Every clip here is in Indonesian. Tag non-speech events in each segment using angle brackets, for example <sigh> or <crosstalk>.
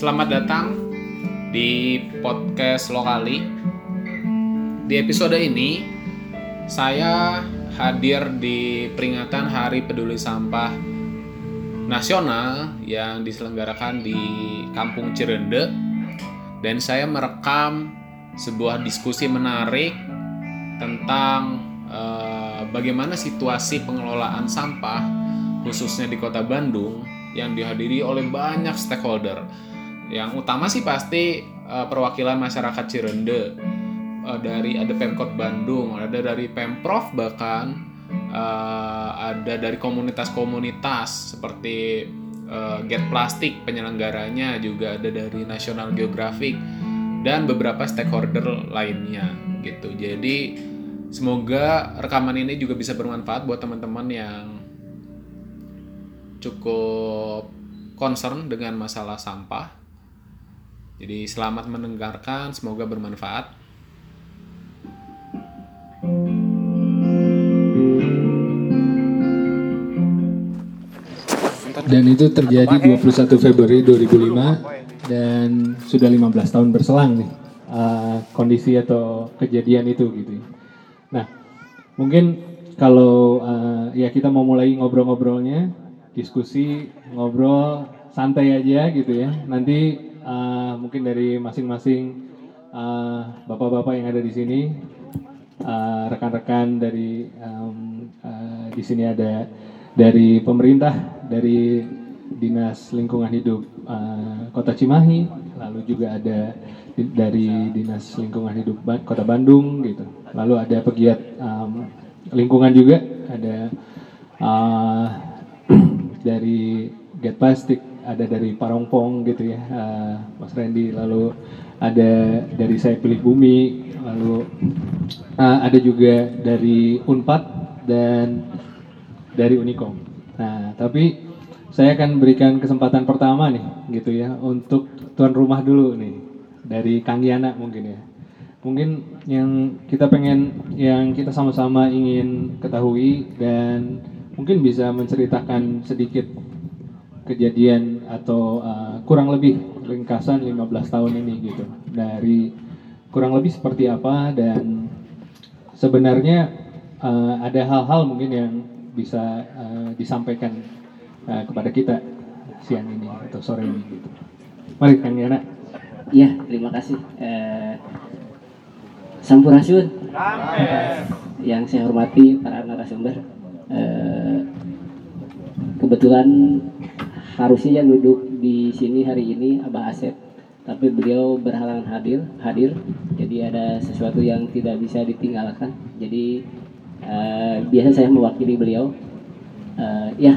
Selamat datang di podcast Lokali. Di episode ini, saya hadir di peringatan Hari Peduli Sampah Nasional yang diselenggarakan di Kampung Cirende dan saya merekam sebuah diskusi menarik tentang eh, bagaimana situasi pengelolaan sampah khususnya di Kota Bandung yang dihadiri oleh banyak stakeholder. Yang utama sih pasti eh, perwakilan masyarakat Cirende eh, dari ada Pemkot Bandung, ada dari Pemprov bahkan eh, ada dari komunitas-komunitas seperti eh, Get Plastik penyelenggaranya juga ada dari National Geographic dan beberapa stakeholder lainnya gitu. Jadi semoga rekaman ini juga bisa bermanfaat buat teman-teman yang cukup concern dengan masalah sampah. Jadi selamat mendengarkan, semoga bermanfaat. Dan itu terjadi 21 Februari 2005 dan sudah 15 tahun berselang nih uh, kondisi atau kejadian itu gitu. Nah, mungkin kalau uh, ya kita mau mulai ngobrol-ngobrolnya, diskusi, ngobrol santai aja gitu ya. Nanti uh, mungkin dari masing-masing uh, bapak-bapak yang ada di sini, uh, rekan-rekan dari um, uh, di sini ada dari pemerintah, dari Dinas Lingkungan Hidup uh, Kota Cimahi, lalu juga ada di- dari Dinas Lingkungan Hidup Ba- Kota Bandung gitu. Lalu ada pegiat um, lingkungan juga, ada uh, <clears throat> dari Get Plastic, ada dari Parongpong gitu ya, uh, Mas Randy, lalu ada dari Saya Pilih Bumi, lalu uh, ada juga dari Unpad dan dari Unicom. Nah, tapi saya akan berikan kesempatan pertama nih, gitu ya, untuk tuan rumah dulu nih, dari Kang Yana mungkin ya. Mungkin yang kita pengen, yang kita sama-sama ingin ketahui dan mungkin bisa menceritakan sedikit kejadian atau uh, kurang lebih ringkasan 15 tahun ini gitu. Dari kurang lebih seperti apa dan sebenarnya uh, ada hal-hal mungkin yang bisa uh, disampaikan uh, kepada kita siang ini atau sore ini gitu. Mari Kang Yana. Iya, terima kasih. Eh, Sampurasun. Yang saya hormati para narasumber. Eh, kebetulan harusnya duduk di sini hari ini Abah Asep, tapi beliau berhalangan hadir. Hadir, jadi ada sesuatu yang tidak bisa ditinggalkan. Jadi eh, biasa saya mewakili beliau. Eh, ya,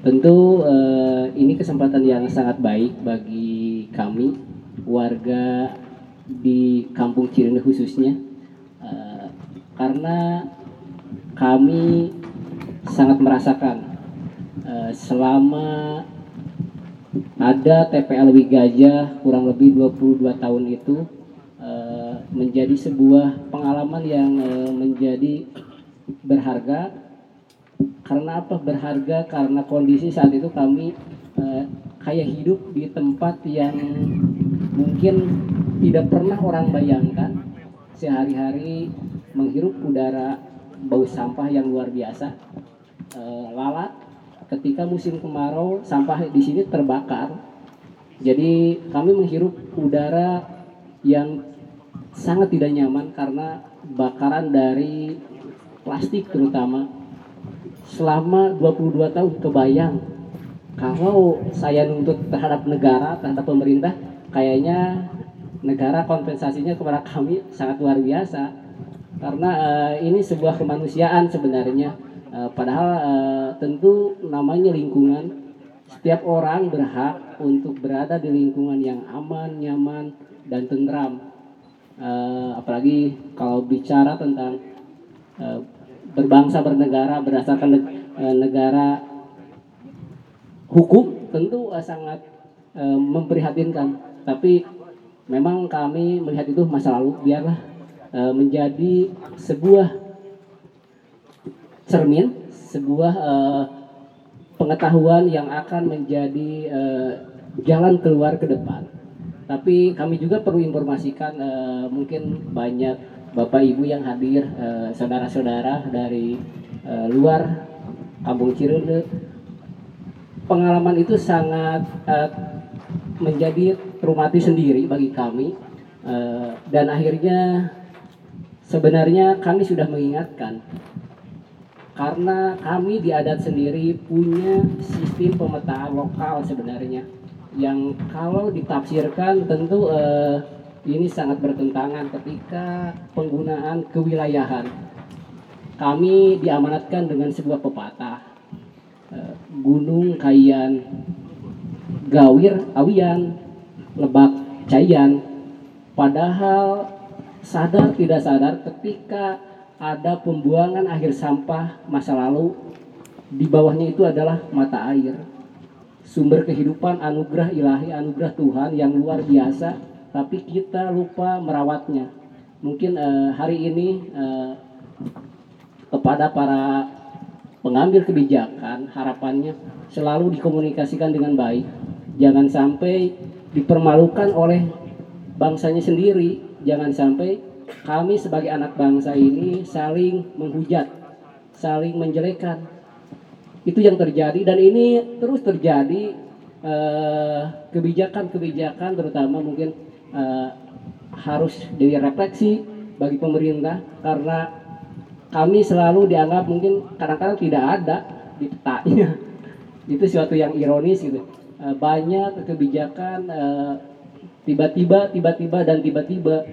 Tentu eh, ini kesempatan yang sangat baik bagi kami warga di Kampung Cirende khususnya Eh, karena kami sangat merasakan eh, selama ada TPL Gajah kurang lebih 22 tahun itu eh, menjadi sebuah pengalaman yang eh, menjadi berharga. Karena apa berharga? Karena kondisi saat itu kami kayak hidup di tempat yang mungkin tidak pernah orang bayangkan. Sehari-hari menghirup udara bau sampah yang luar biasa lalat ketika musim kemarau sampah di sini terbakar. Jadi kami menghirup udara yang sangat tidak nyaman karena bakaran dari plastik terutama. Selama 22 tahun kebayang kalau saya nuntut terhadap negara terhadap pemerintah kayaknya negara kompensasinya kepada kami sangat luar biasa. Karena eh, ini sebuah kemanusiaan sebenarnya Eh, padahal eh, tentu namanya lingkungan. Setiap orang berhak untuk berada di lingkungan yang aman nyaman dan tentram Eh, apalagi kalau bicara tentang eh, berbangsa bernegara berdasarkan neg- negara hukum tentu eh, sangat eh, memprihatinkan. Tapi memang kami melihat itu masa lalu. Biarlah eh, menjadi sebuah cermin sebuah eh, pengetahuan yang akan menjadi eh, jalan keluar ke depan. Tapi kami juga perlu informasikan eh, mungkin banyak bapak ibu yang hadir, eh, saudara-saudara dari eh, luar Kampung Cirende. Pengalaman itu sangat eh, menjadi traumatis sendiri bagi kami dan akhirnya sebenarnya kami sudah mengingatkan karena kami di adat sendiri punya sistem pemetaan lokal sebenarnya. Yang kalau ditafsirkan tentu eh, ini sangat bertentangan ketika penggunaan kewilayahan. Kami diamanatkan dengan sebuah pepatah eh, gunung kayan gawir awian lebak cayan padahal sadar tidak sadar ketika ada pembuangan akhir sampah masa lalu. Di bawahnya itu adalah mata air. Sumber kehidupan anugerah ilahi anugerah Tuhan yang luar biasa tapi kita lupa merawatnya. Mungkin eh, hari ini eh, kepada para pengambil kebijakan harapannya selalu dikomunikasikan dengan baik. Jangan sampai dipermalukan oleh bangsanya sendiri. Jangan sampai kami sebagai anak bangsa ini saling menghujat saling menjelekan. Itu yang terjadi dan ini terus terjadi eh, kebijakan-kebijakan terutama mungkin eh, harus direfleksi bagi pemerintah karena kami selalu dianggap mungkin kadang-kadang tidak ada di petanya. <laughs> Itu suatu yang ironis gitu. Eh, banyak kebijakan tiba-tiba tiba-tiba dan tiba-tiba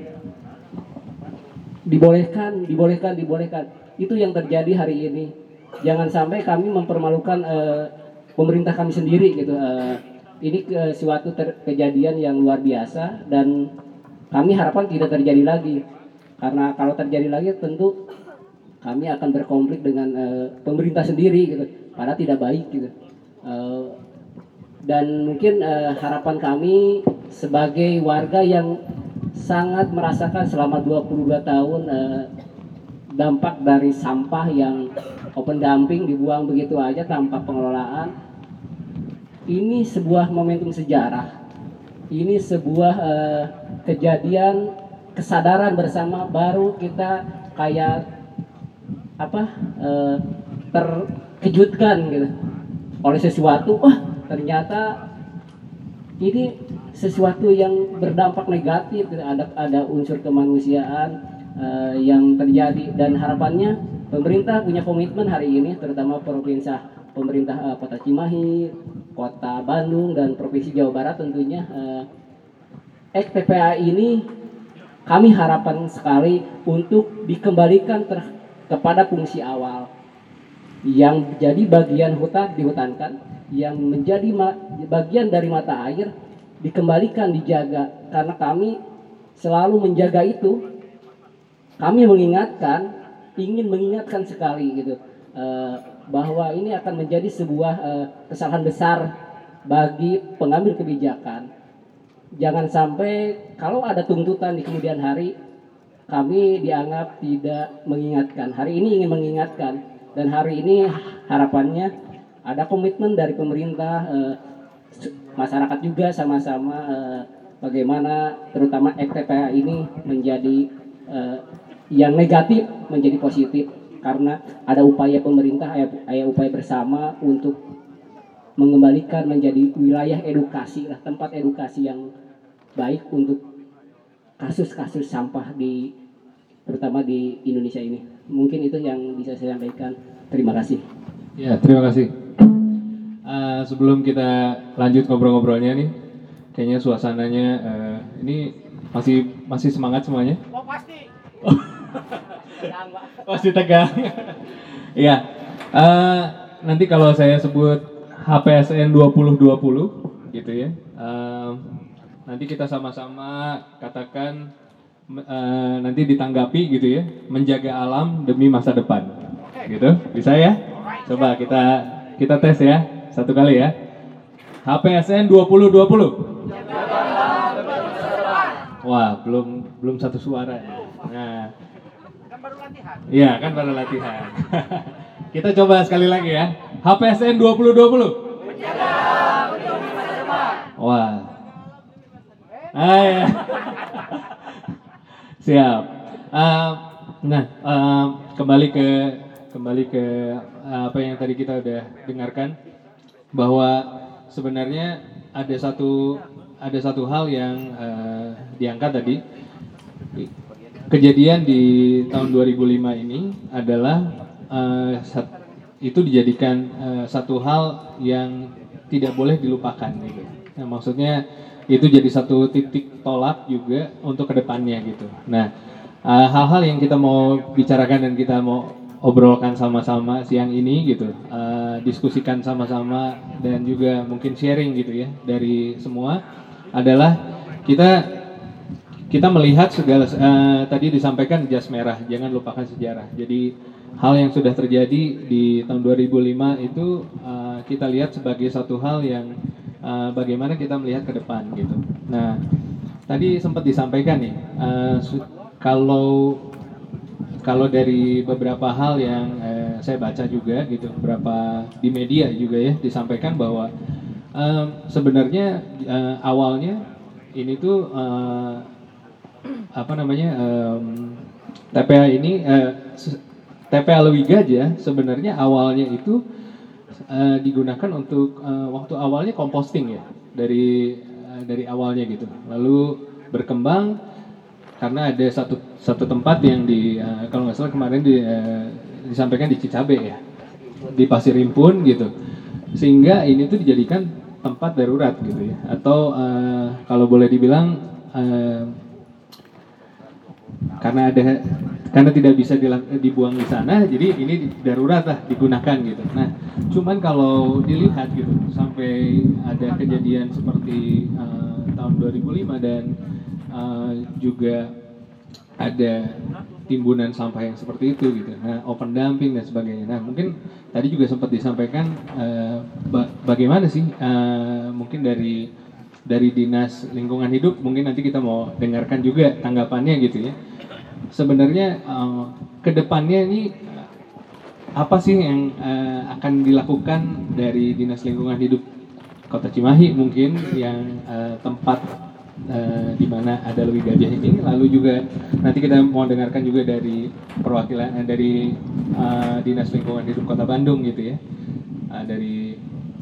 dibolehkan dibolehkan dibolehkan. Itu yang terjadi hari ini. Jangan sampai kami mempermalukan eh, pemerintah kami sendiri gitu Eh, ini ke suatu ter- kejadian yang luar biasa dan kami harapan tidak terjadi lagi. Karena kalau terjadi lagi tentu kami akan berkonflik dengan eh, pemerintah sendiri gitu. Padahal tidak baik gitu. Eh, dan mungkin eh, harapan kami sebagai warga yang sangat merasakan selama 22 tahun eh, dampak dari sampah yang open dumping dibuang begitu aja tanpa pengelolaan. Ini sebuah momentum sejarah. Ini sebuah eh, kejadian kesadaran bersama baru kita kayak apa eh, terkejutkan gitu. Oleh sesuatu wah ternyata ini sesuatu yang berdampak negatif gitu. ada ada unsur kemanusiaan eh, yang terjadi dan harapannya pemerintah punya komitmen hari ini terutama provinsi pemerintah eh, kota Cimahi kota Bandung dan provinsi Jawa Barat tentunya eh, Ek TPA ini kami harapan sekali untuk dikembalikan ter- kepada fungsi awal yang jadi bagian hutan dihutankan yang menjadi bagian dari mata air dikembalikan dijaga. Karena kami selalu menjaga itu. Kami mengingatkan ingin mengingatkan sekali gitu eh, bahwa ini akan menjadi sebuah eh, kesalahan besar bagi pengambil kebijakan. Jangan sampai kalau ada tuntutan di kemudian hari kami dianggap tidak mengingatkan. Hari ini ingin mengingatkan dan hari ini harapannya ada komitmen dari pemerintah eh, masyarakat juga sama-sama eh, bagaimana terutama FTPA ini menjadi eh, yang negatif menjadi positif karena ada upaya pemerintah ada upaya bersama untuk mengembalikan menjadi wilayah edukasi lah tempat edukasi yang baik untuk kasus-kasus sampah di terutama di Indonesia ini. Mungkin itu yang bisa saya sampaikan. Terima kasih. Ya, terima kasih. Eh, sebelum kita lanjut ngobrol-ngobrolnya nih, kayaknya suasananya eh, ini masih masih semangat semuanya. Oh pasti. <laughs> Masih tegang. <laughs> Iya. Eh, nanti kalau saya sebut HPSN 2020 gitu ya. eh, nanti kita sama-sama katakan eh, nanti ditanggapi gitu ya, menjaga alam demi masa depan. Gitu. Bisa ya? Coba kita kita tes ya. Satu kali ya. HPSN 2020. Wah, belum belum satu suara. Nah, Kan baru latihan. Iya kan baru latihan. <laughs> Kita coba sekali lagi ya. HPSN 2020. Wah. Ah, ya. <laughs> Siap. Uh, nah, uh, kembali ke kembali ke uh, apa yang tadi kita udah dengarkan bahwa sebenarnya ada satu ada satu hal yang uh, diangkat tadi kejadian di tahun 2005 ini adalah uh, itu dijadikan uh, satu hal yang tidak boleh dilupakan gitu. Nah, maksudnya itu jadi satu titik tolak juga untuk ke depannya gitu. Nah, uh, hal-hal yang kita mau bicarakan dan kita mau obrolkan sama-sama siang ini gitu, uh, diskusikan sama-sama dan juga mungkin sharing gitu ya dari semua adalah kita kita melihat segala uh, tadi disampaikan jas merah, jangan lupakan sejarah. Jadi hal yang sudah terjadi di tahun 2005 itu uh, kita lihat sebagai satu hal yang uh, bagaimana kita melihat ke depan gitu. Nah, tadi sempat disampaikan nih uh, kalau kalau dari beberapa hal yang uh, saya baca juga gitu, beberapa di media juga ya disampaikan bahwa uh, sebenarnya uh, awalnya ini tuh uh, apa namanya um, TPA ini uh, TPA Lewi Gajah sebenarnya awalnya itu uh, digunakan untuk uh, waktu awalnya composting ya dari uh, dari awalnya gitu. Lalu berkembang karena ada satu satu tempat yang di uh, kalau nggak salah kemarin di, uh, disampaikan di Cicabe ya. Di Pasir Impun gitu. Sehingga ini tuh dijadikan tempat darurat gitu ya. Atau uh, kalau boleh dibilang uh, karena ada karena tidak bisa dibuang di sana jadi ini darurat lah digunakan gitu. Nah cuman kalau dilihat gitu sampai ada kejadian seperti uh, tahun 2005 dan uh, juga ada timbunan sampah yang seperti itu gitu. Nah open dumping dan sebagainya. Nah mungkin tadi juga sempat disampaikan uh, ba bagaimana sih uh, mungkin dari dari dinas lingkungan hidup mungkin nanti kita mau dengarkan juga tanggapannya gitu ya. Sebenarnya uh, ke depannya ini apa sih yang uh, akan dilakukan dari dinas lingkungan hidup kota Cimahi mungkin yang uh, tempat uh, di mana ada lebih gajah ini lalu juga nanti kita mau dengarkan juga dari perwakilan uh, dari uh, dinas lingkungan hidup kota Bandung gitu ya uh, dari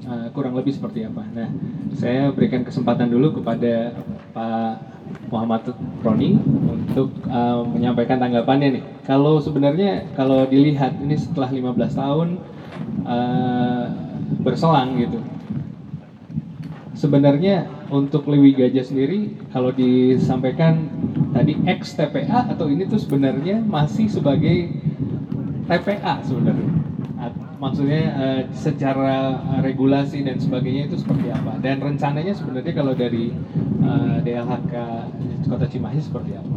uh, kurang lebih seperti apa nah saya berikan kesempatan dulu kepada Pak Muhammad Roni untuk uh, menyampaikan tanggapannya nih. Kalau sebenarnya kalau dilihat ini setelah 15 tahun uh, berselang gitu. Sebenarnya untuk Lewi Gajah sendiri kalau disampaikan tadi ex TPA atau ini tuh sebenarnya masih sebagai TPA sebenarnya maksudnya uh, secara regulasi dan sebagainya itu seperti apa dan rencananya sebenarnya kalau dari uh, eh, DLHK Kota Cimahi seperti apa?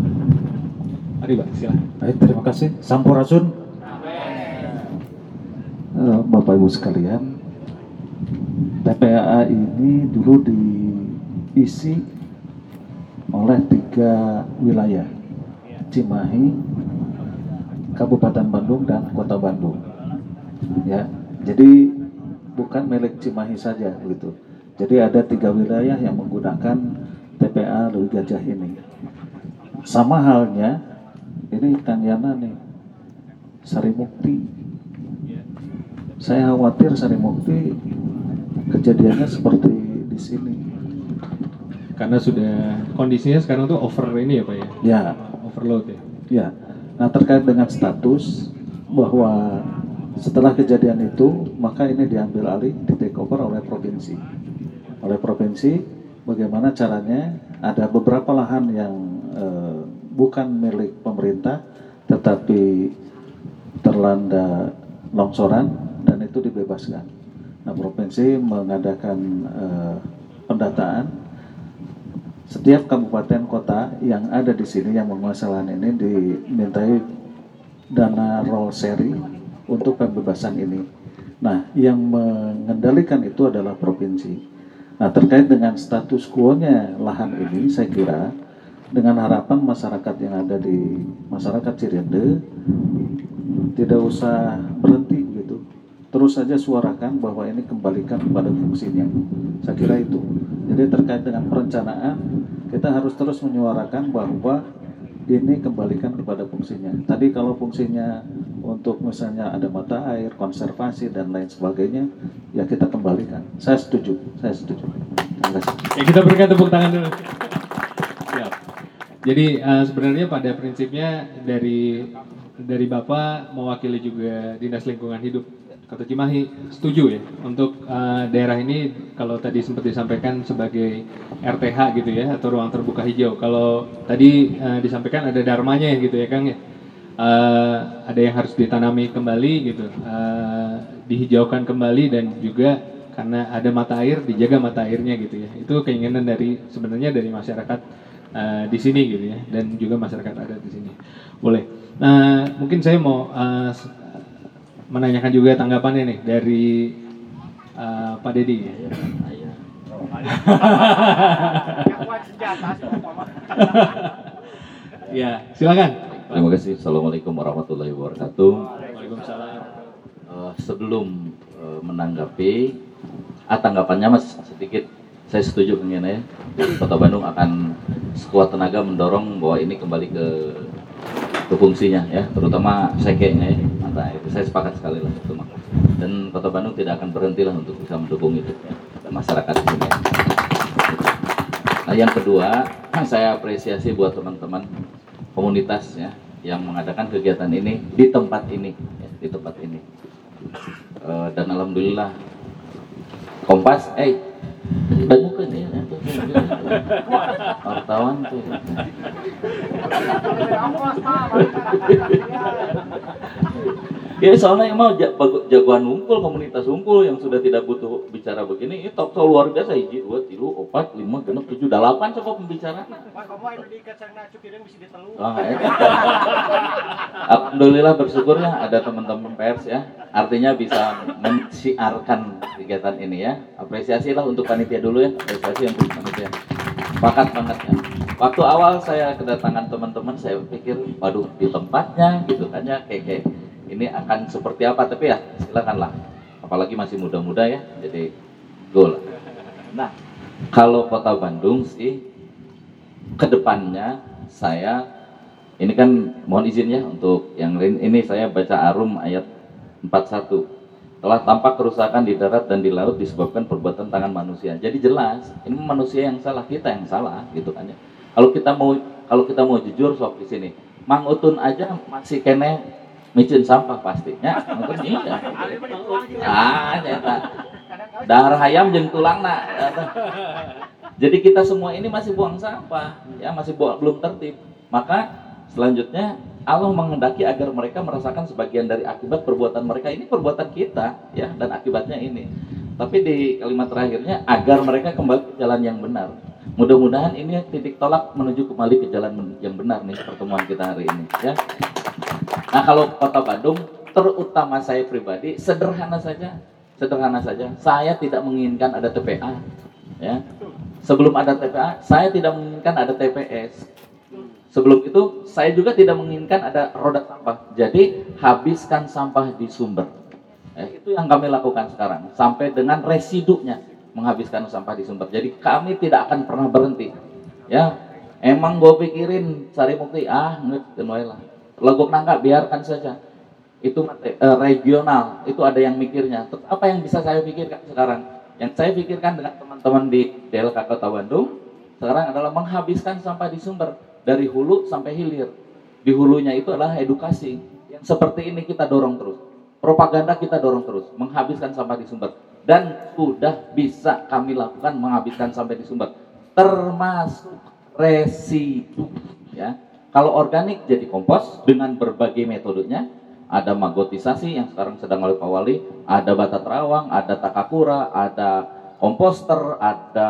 Mari Pak, silahkan. Baik, terima kasih. Sampurasun. Uh, Bapak Ibu sekalian, TPAA ini dulu diisi oleh tiga wilayah, Cimahi, Kabupaten Bandung, dan Kota Bandung. Ya jadi bukan milik Cimahi saja gitu jadi ada tiga wilayah yang menggunakan TPA Lui Gajah ini. Sama halnya ini Kang Yana nih Sari Mukti saya khawatir Sari Mukti kejadiannya seperti di sini karena sudah kondisinya sekarang tuh over ini ya Pak ya ya overload ya ya nah terkait dengan status bahwa setelah kejadian itu, maka ini diambil alih, di take over oleh provinsi. Oleh provinsi, bagaimana caranya? Ada beberapa lahan yang eh, bukan milik pemerintah, tetapi terlanda longsoran dan itu dibebaskan. Nah, provinsi mengadakan eh, pendataan setiap kabupaten kota yang ada di sini yang menguasai lahan ini dimintai dana roll seri untuk pembebasan ini. Nah, yang mengendalikan itu adalah provinsi. Nah, terkait dengan status quo-nya lahan ini, saya kira dengan harapan masyarakat yang ada di masyarakat Cirende tidak usah berhenti terus saja suarakan bahwa ini kembalikan kepada fungsinya. Saya kira itu. Jadi terkait dengan perencanaan, kita harus terus menyuarakan bahwa ini kembalikan kepada fungsinya. Tadi kalau fungsinya untuk misalnya ada mata air, konservasi dan lain sebagainya, ya kita kembalikan. Saya setuju, saya setuju. Terima kasih. Ya kita berikan tepuk tangan dulu. Siap. Jadi eh, sebenarnya pada prinsipnya dari dari Bapak mewakili juga Dinas Lingkungan Hidup Kota Cimahi setuju ya untuk eh, daerah ini kalau tadi sempat disampaikan sebagai RTH gitu ya atau ruang terbuka hijau. Kalau tadi eh, disampaikan ada dharmanya ya gitu ya Kang ya. Eh, ada yang harus ditanami kembali gitu, eh, dihijaukan kembali dan juga karena ada mata air dijaga mata airnya gitu ya. Itu keinginan dari sebenarnya dari masyarakat eh, di sini gitu ya dan juga masyarakat adat di sini. Boleh. Nah, mungkin saya mau s- menanyakan juga tanggapannya nih dari eh, Pak Dedi. Yang kuat senjata sih, Bapak. Ya, silakan. Terima kasih. Assalamualaikum warahmatullahi wabarakatuh. Waalaikumsalam. Eh, sebelum eh, menanggapi, ah, tanggapannya mas sedikit. Saya setuju dengan ya. Kota Bandung akan sekuat tenaga mendorong bahwa ini kembali ke ke fungsinya ya, terutama sekenya ya. Mata itu saya sepakat sekali lah itu Mak. Dan Kota Bandung tidak akan berhenti lah untuk bisa mendukung itu ya, masyarakat di sini. Nah yang kedua, <clears throat> saya apresiasi buat teman-teman komunitas ya yang mengadakan kegiatan ini di tempat ini, ya, di tempat ini. Eh, dan alhamdulillah Kompas, eh banyak ya, wartawan tuh. Ya soalnya emang jagoan ngumpul, komunitas ngumpul yang sudah tidak butuh bicara begini, itu talk show luar biasa, hiji, dua, tilu, opat, lima, genep, tujuh, delapan coba pembicara. Pak, kamu ayo diikat sareng cukireun bisa ditelur. Ah, ya. Alhamdulillah bersyukurnya ada teman-teman pers ya. Artinya bisa mensiarkan kegiatan ini ya. Apresiasilah untuk panitia dulu ya. Apresiasi untuk panitia. Sepakat banget ya. Waktu awal saya kedatangan teman-teman saya pikir waduh di tempatnya gitu kan ya kayak, kayak ini akan seperti apa tapi ya silakanlah. Apalagi masih muda-muda ya. Jadi goal. Nah, kalau Kota Bandung sih ke depannya saya ini kan mohon izin ya untuk yang lain ini saya baca Arum ayat 41 telah tampak kerusakan di darat dan di laut disebabkan perbuatan tangan manusia. Jadi jelas ini manusia yang salah kita yang salah gitu kan ya. Kalau kita mau kalau kita mau jujur sok di sini, Mang Utun aja masih kene micin sampah pastinya. Mungkin iya. Ah. Darah ayam jeung tulangna. Jadi kita semua ini masih buang sampah, ya masih buang, belum tertib. Maka selanjutnya Allah menghendaki agar mereka merasakan sebagian dari akibat perbuatan mereka ini perbuatan kita, ya dan akibatnya ini. Tapi di kalimat terakhirnya agar mereka kembali ke jalan yang benar. Mudah-mudahan ini titik tolak menuju kembali ke jalan yang benar nih pertemuan kita hari ini, ya. Nah kalau Kota Bandung, terutama saya pribadi, sederhana saja, sederhana saja. Saya tidak menginginkan ada TPA, ya. Sebelum ada TPA, saya tidak menginginkan ada TPS. Sebelum itu, saya juga tidak menginginkan ada roda sampah. Jadi, habiskan sampah di sumber. Eh, itu yang kami lakukan sekarang, sampai dengan residunya menghabiskan sampah di sumber. Jadi, kami tidak akan pernah berhenti. Ya, emang gue pikirin cari mukti, ah, nggak, lah. Legok nangka, biarkan saja. Itu eh, regional, itu ada yang mikirnya. Apa yang bisa saya pikirkan sekarang? Yang saya pikirkan dengan teman-teman di DLK Kota Bandung sekarang adalah menghabiskan sampah di sumber dari hulu sampai hilir. Di hulunya itu adalah edukasi. Yang seperti ini kita dorong terus. Propaganda kita dorong terus, menghabiskan sampah di sumber. Dan sudah bisa kami lakukan menghabiskan sampah di sumber. Termasuk residu. Ya. Kalau organik jadi kompos dengan berbagai metodenya, ada magotisasi yang sekarang sedang oleh Pak Wali, ada bata terawang, ada takakura, ada komposter, ada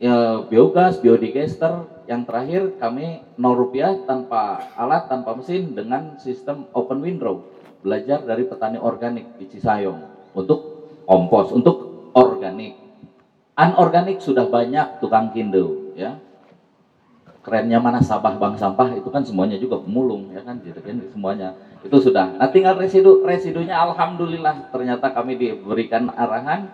ya, biogas, biodigester. Yang terakhir kami 0 rupiah tanpa alat, tanpa mesin dengan sistem open window. Belajar dari petani organik di Cisayong untuk kompos, untuk organik. Anorganik sudah banyak tukang kindo, ya kerennya mana sabah bank sampah itu kan semuanya juga pemulung ya kan kan semuanya itu sudah. Nah tinggal residu residunya alhamdulillah ternyata kami diberikan arahan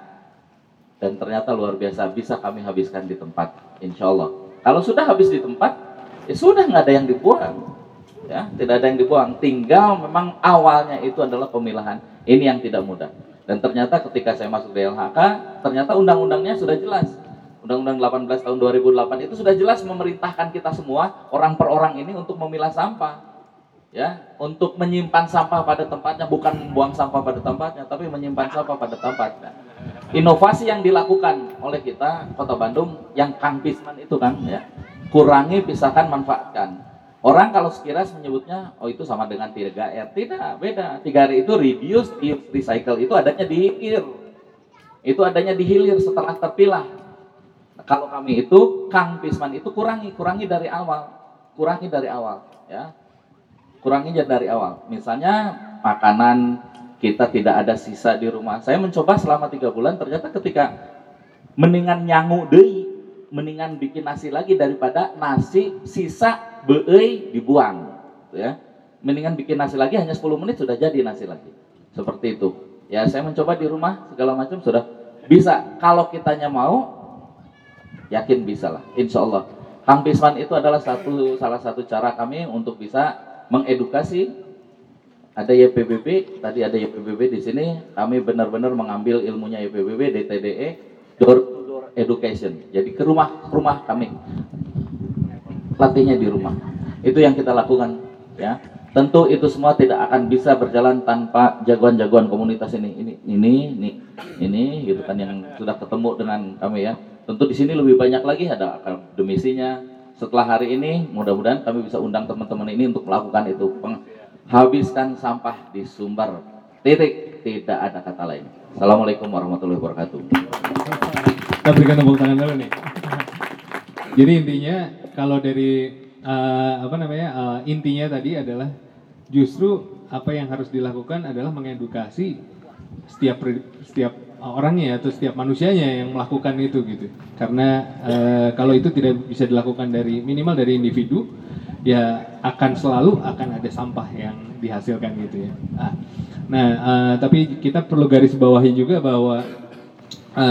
dan ternyata luar biasa bisa kami habiskan di tempat insya Allah. Kalau sudah habis di tempat ya sudah nggak ada yang dibuang ya tidak ada yang dibuang tinggal memang awalnya itu adalah pemilahan ini yang tidak mudah dan ternyata ketika saya masuk di LHK ternyata undang-undangnya sudah jelas. Undang-Undang 18 tahun 2008 itu sudah jelas memerintahkan kita semua orang per orang ini untuk memilah sampah. Ya untuk menyimpan sampah pada tempatnya bukan membuang sampah pada tempatnya tapi menyimpan sampah pada tempatnya. Inovasi yang dilakukan oleh kita Kota Bandung yang Kang Pisman itu kan ya kurangi pisahkan manfaatkan orang kalau sekilas menyebutnya oh itu sama dengan 3R tidak beda. 3R itu reduce recycle. Itu adanya di hilir itu adanya di hilir setelah terpilah. Kalau kami itu Kang Pisman itu kurangi kurangi dari awal. Kurangi dari awal ya. Kurangi dari awal. Misalnya makanan kita tidak ada sisa di rumah. Saya mencoba selama tiga bulan, ternyata ketika mendingan nyangu deh, mendingan bikin nasi lagi daripada nasi sisa beei dibuang, ya. Mendingan bikin nasi lagi hanya 10 menit sudah jadi nasi lagi. Seperti itu. Ya, saya mencoba di rumah segala macam sudah bisa. Kalau kitanya mau, yakin bisa lah, insya Allah. Kang Pisman itu adalah satu salah satu cara kami untuk bisa mengedukasi ada YPBB tadi ada YPBB di sini kami benar-benar mengambil ilmunya YPBB DTDE door education. Jadi ke rumah rumah kami. Latihnya di rumah. Itu yang kita lakukan ya. Tentu itu semua tidak akan bisa berjalan tanpa jagoan-jagoan komunitas ini. Ini ini ini ini gitu kan yang sudah ketemu dengan kami ya. Tentu di sini lebih banyak lagi ada akademisinya. Setelah hari ini mudah-mudahan kami bisa undang teman-teman ini untuk melakukan itu. Habiskan sampah di sumber titik. Tidak ada kata lain. Assalamualaikum warahmatullahi wabarakatuh kita berikan tepuk tangan dulu nih jadi intinya kalau dari uh, apa namanya uh, intinya tadi adalah justru apa yang harus dilakukan adalah mengedukasi setiap setiap orangnya atau setiap manusianya yang melakukan itu gitu. Karena e, kalau itu tidak bisa dilakukan dari minimal dari individu, ya akan selalu akan ada sampah yang dihasilkan gitu ya. Nah, e, tapi kita perlu garis bawahi juga bahwa e,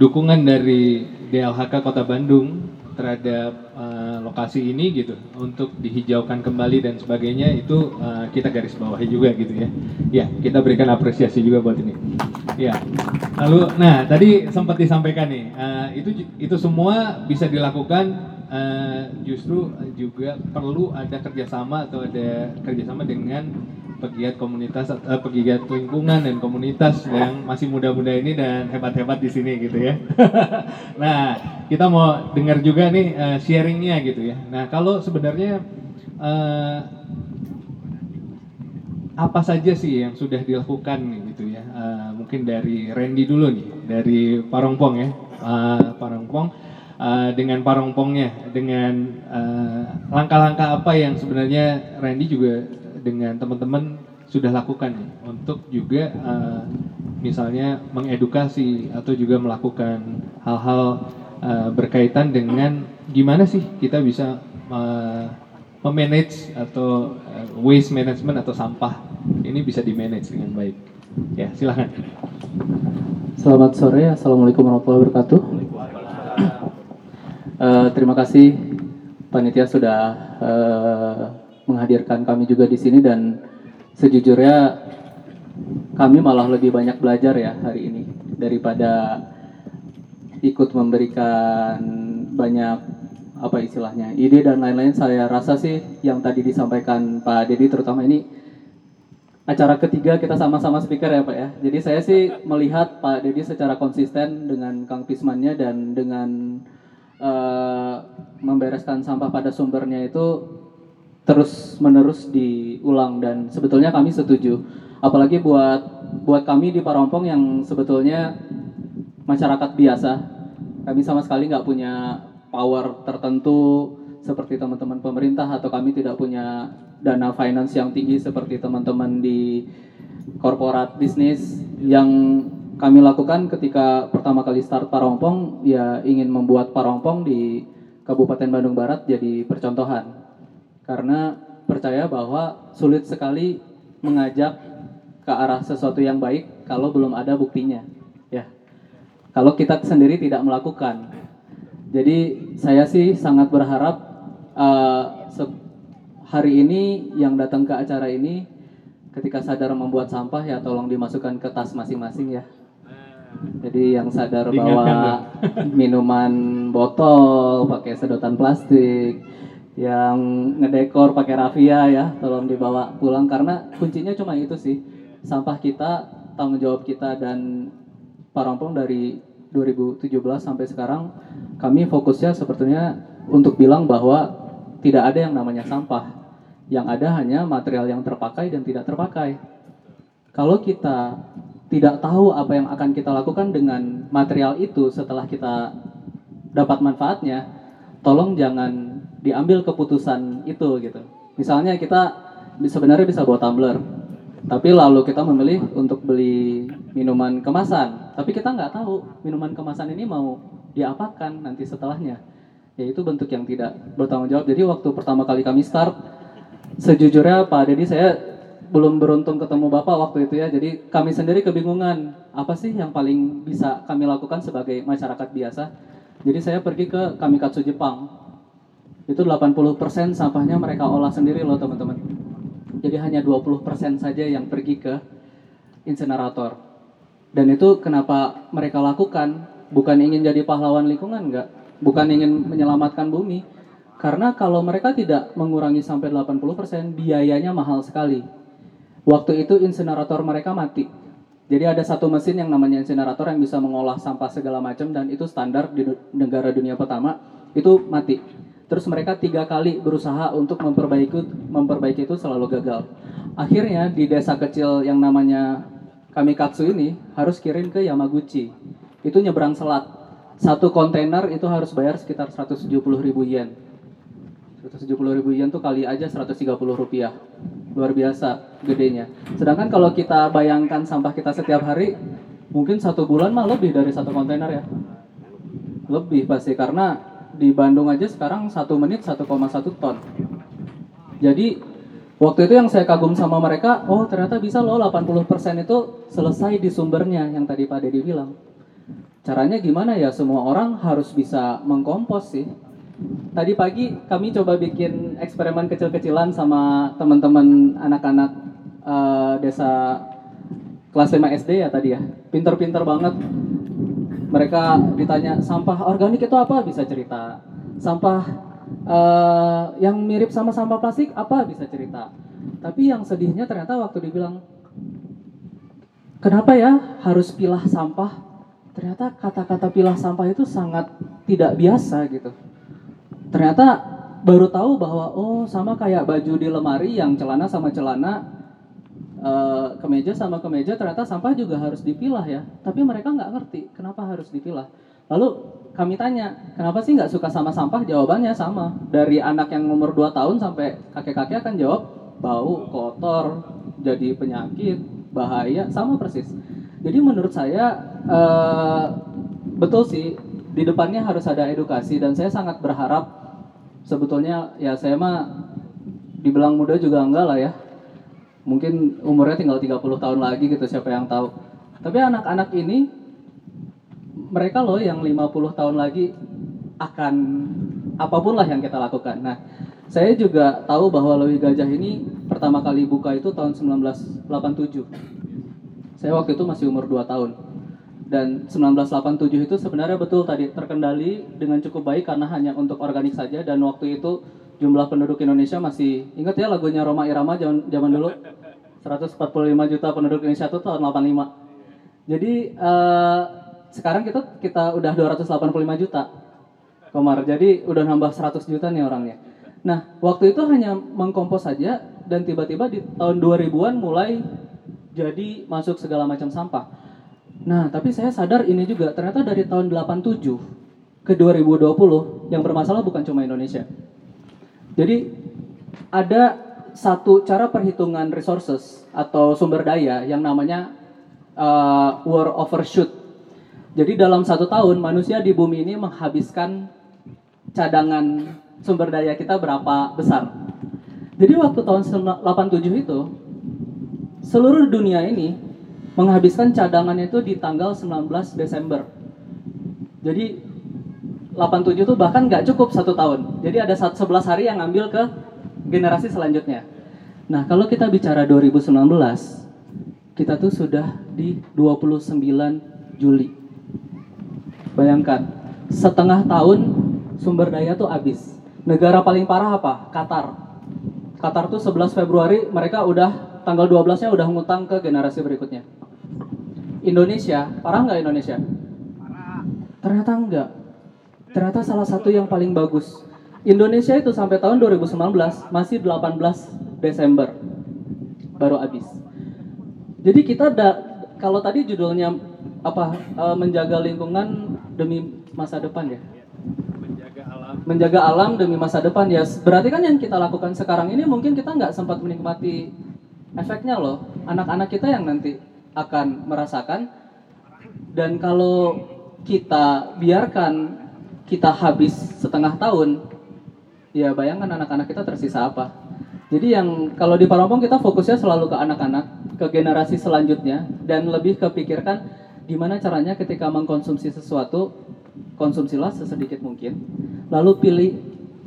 dukungan dari DLHK Kota Bandung terhadap uh, lokasi ini gitu untuk dihijaukan kembali dan sebagainya itu uh, kita garis bawahi juga gitu ya. Ya, kita berikan apresiasi juga buat ini. Ya. Lalu nah, tadi sempat disampaikan nih, uh, itu itu semua bisa dilakukan uh, justru juga perlu ada kerjasama atau ada kerjasama dengan pegiat komunitas uh, pegiat lingkungan dan komunitas yang masih muda-muda ini dan hebat-hebat di sini gitu ya. <laughs> nah, kita mau dengar juga nih uh, sharingnya gitu ya. Nah, kalau sebenarnya uh, apa saja sih yang sudah dilakukan gitu ya? Uh, mungkin dari Randy dulu nih, dari Parongpong ya, uh, Parongpong. Uh, dengan parongpongnya, dengan langkah-langkah uh, apa yang sebenarnya Randy juga dengan teman-teman sudah lakukan nih untuk juga uh, misalnya mengedukasi atau juga melakukan hal-hal uh, berkaitan dengan gimana sih kita bisa uh, memanage atau uh, waste management atau sampah ini bisa di manage dengan baik. Ya silahkan. Selamat sore, assalamualaikum warahmatullahi wabarakatuh. Uh, terima kasih panitia sudah uh, menghadirkan kami juga di sini dan sejujurnya kami malah lebih banyak belajar ya hari ini daripada ikut memberikan banyak apa istilahnya ide dan lain-lain. Saya rasa sih yang tadi disampaikan Pak Dedi terutama ini acara ketiga kita sama-sama speaker ya Pak ya. Jadi saya sih melihat Pak Dedi secara konsisten dengan Kang Pismannya dan dengan uh, membereskan sampah pada sumbernya itu terus menerus diulang. Dan sebetulnya kami setuju. Apalagi buat buat kami di Parompong yang sebetulnya masyarakat biasa. Kami sama sekali nggak punya power tertentu seperti teman-teman pemerintah atau kami tidak punya dana finance yang tinggi seperti teman-teman di korporat bisnis. Yang kami lakukan ketika pertama kali start Parompong ya ingin membuat Parompong di Kabupaten Bandung Barat jadi percontohan karena percaya bahwa sulit sekali mengajak ke arah sesuatu yang baik kalau belum ada buktinya ya. Kalau kita sendiri tidak melakukan. Jadi saya sih sangat berharap uh, hari ini yang datang ke acara ini ketika sadar membuat sampah ya tolong dimasukkan ke tas masing-masing ya. Jadi yang sadar bawa minuman botol pakai sedotan plastik yang ngedekor pakai raffia ya tolong dibawa pulang. Karena kuncinya cuma itu sih sampah kita tanggung jawab kita dan Pak Rompong dari 2017 sampai sekarang kami fokusnya sebetulnya untuk bilang bahwa tidak ada yang namanya sampah. Yang ada hanya material yang terpakai dan tidak terpakai. Kalau kita tidak tahu apa yang akan kita lakukan dengan material itu setelah kita dapat manfaatnya, tolong jangan diambil keputusan itu gitu. Misalnya kita sebenarnya bisa bawa tumbler, tapi lalu kita memilih untuk beli minuman kemasan, tapi kita nggak tahu minuman kemasan ini mau diapakan nanti setelahnya. Ya itu bentuk yang tidak bertanggung jawab. Jadi waktu pertama kali kami start, sejujurnya Pak Dedi saya belum beruntung ketemu Bapak waktu itu ya. Jadi kami sendiri kebingungan apa sih yang paling bisa kami lakukan sebagai masyarakat biasa. Jadi saya pergi ke Kamikatsu Jepang. Itu 80% sampahnya mereka olah sendiri loh teman-teman. Jadi hanya 20% saja yang pergi ke insinerator. Dan itu kenapa mereka lakukan bukan ingin jadi pahlawan lingkungan enggak, bukan ingin menyelamatkan bumi. Karena kalau mereka tidak mengurangi sampai 80%, biayanya mahal sekali. Waktu itu insinerator mereka mati. Jadi ada satu mesin yang namanya insinerator yang bisa mengolah sampah segala macam dan itu standar di negara dunia pertama itu mati. Terus mereka tiga kali berusaha untuk memperbaiki memperbaiki itu selalu gagal. Akhirnya di desa kecil yang namanya Kamikatsu ini harus kirim ke Yamaguchi. Itu nyebrang selat. Satu kontainer itu harus bayar sekitar 170 ribu yen. 170 ribu yen tuh kali aja 130 rupiah luar biasa gedenya sedangkan kalau kita bayangkan sampah kita setiap hari mungkin satu bulan mah lebih dari satu kontainer ya lebih pasti karena di Bandung aja sekarang satu menit 1,1 ton jadi waktu itu yang saya kagum sama mereka oh ternyata bisa loh 80% itu selesai di sumbernya yang tadi Pak Dedi bilang caranya gimana ya semua orang harus bisa mengkompos sih Tadi pagi kami coba bikin eksperimen kecil-kecilan sama teman-teman anak-anak eh, desa kelas 5 SD ya tadi ya. Pinter-pinter banget. Mereka ditanya sampah organik itu apa bisa cerita. Sampah eh, yang mirip sama sampah plastik apa bisa cerita. Tapi yang sedihnya ternyata waktu dibilang kenapa ya harus pilah sampah? Ternyata kata-kata pilah sampah itu sangat tidak biasa gitu ternyata baru tahu bahwa oh sama kayak baju di lemari yang celana sama celana eh, kemeja sama kemeja ternyata sampah juga harus dipilah ya. Tapi mereka nggak ngerti kenapa harus dipilah. Lalu kami tanya kenapa sih nggak suka sama sampah? Jawabannya sama. Dari anak yang umur 2 tahun sampai kakek-kakek akan jawab bau kotor jadi penyakit bahaya. Sama persis. Jadi menurut saya eh, betul sih di depannya harus ada edukasi dan saya sangat berharap sebetulnya ya saya mah dibilang muda juga enggak lah ya mungkin umurnya tinggal 30 tahun lagi gitu siapa yang tahu. Tapi anak-anak ini mereka loh yang 50 tahun lagi akan apa pun lah yang kita lakukan. Nah saya juga tahu bahwa Lewi Gajah ini pertama kali buka itu tahun 1987 saya waktu itu masih umur 2 tahun. Dan 1987 itu sebenarnya betul tadi terkendali dengan cukup baik karena hanya untuk organik saja. Dan waktu itu jumlah penduduk Indonesia masih ingat ya lagunya Roma Irama zaman zaman dulu? 145 juta penduduk Indonesia itu tahun 85 jadi eh, sekarang kita kita udah 285 juta Komar. Jadi udah nambah 100 juta nih orangnya. Nah waktu itu hanya mengkompos saja dan tiba-tiba di tahun 2000-an mulai jadi masuk segala macam sampah. Nah, tapi saya sadar ini juga ternyata dari tahun 87 ke 2020 yang bermasalah bukan cuma Indonesia. Jadi ada satu cara perhitungan resources atau sumber daya yang namanya uh, war overshoot. Jadi dalam satu tahun manusia di bumi ini menghabiskan cadangan sumber daya kita berapa besar. Jadi waktu tahun 87 itu seluruh dunia ini menghabiskan cadangannya itu di tanggal 19 Desember. Jadi 87 itu bahkan nggak cukup satu tahun. Jadi ada sat- 11 hari yang ngambil ke generasi selanjutnya. Nah kalau kita bicara 2019, kita tuh sudah di 29 Juli. Bayangkan, setengah tahun sumber daya tuh habis. Negara paling parah apa? Qatar. Qatar tuh 11 Februari mereka udah tanggal 12-nya udah ngutang ke generasi berikutnya. Indonesia, parah nggak Indonesia? Ternyata enggak. Ternyata salah satu yang paling bagus. Indonesia itu sampai tahun 2019 masih 18 Desember baru habis. Jadi kita ada kalau tadi judulnya apa eh, menjaga lingkungan demi masa depan ya. Menjaga alam demi masa depan ya. Berarti kan yang kita lakukan sekarang ini mungkin kita nggak sempat menikmati efeknya loh. Anak-anak kita yang nanti akan merasakan dan kalau kita biarkan kita habis setengah tahun, ya bayangkan anak-anak kita tersisa apa. Jadi yang kalau di Parompong kita fokusnya selalu ke anak-anak, ke generasi selanjutnya, dan lebih kepikirkan gimana caranya ketika mengkonsumsi sesuatu, konsumsilah sesedikit mungkin. Lalu pilih,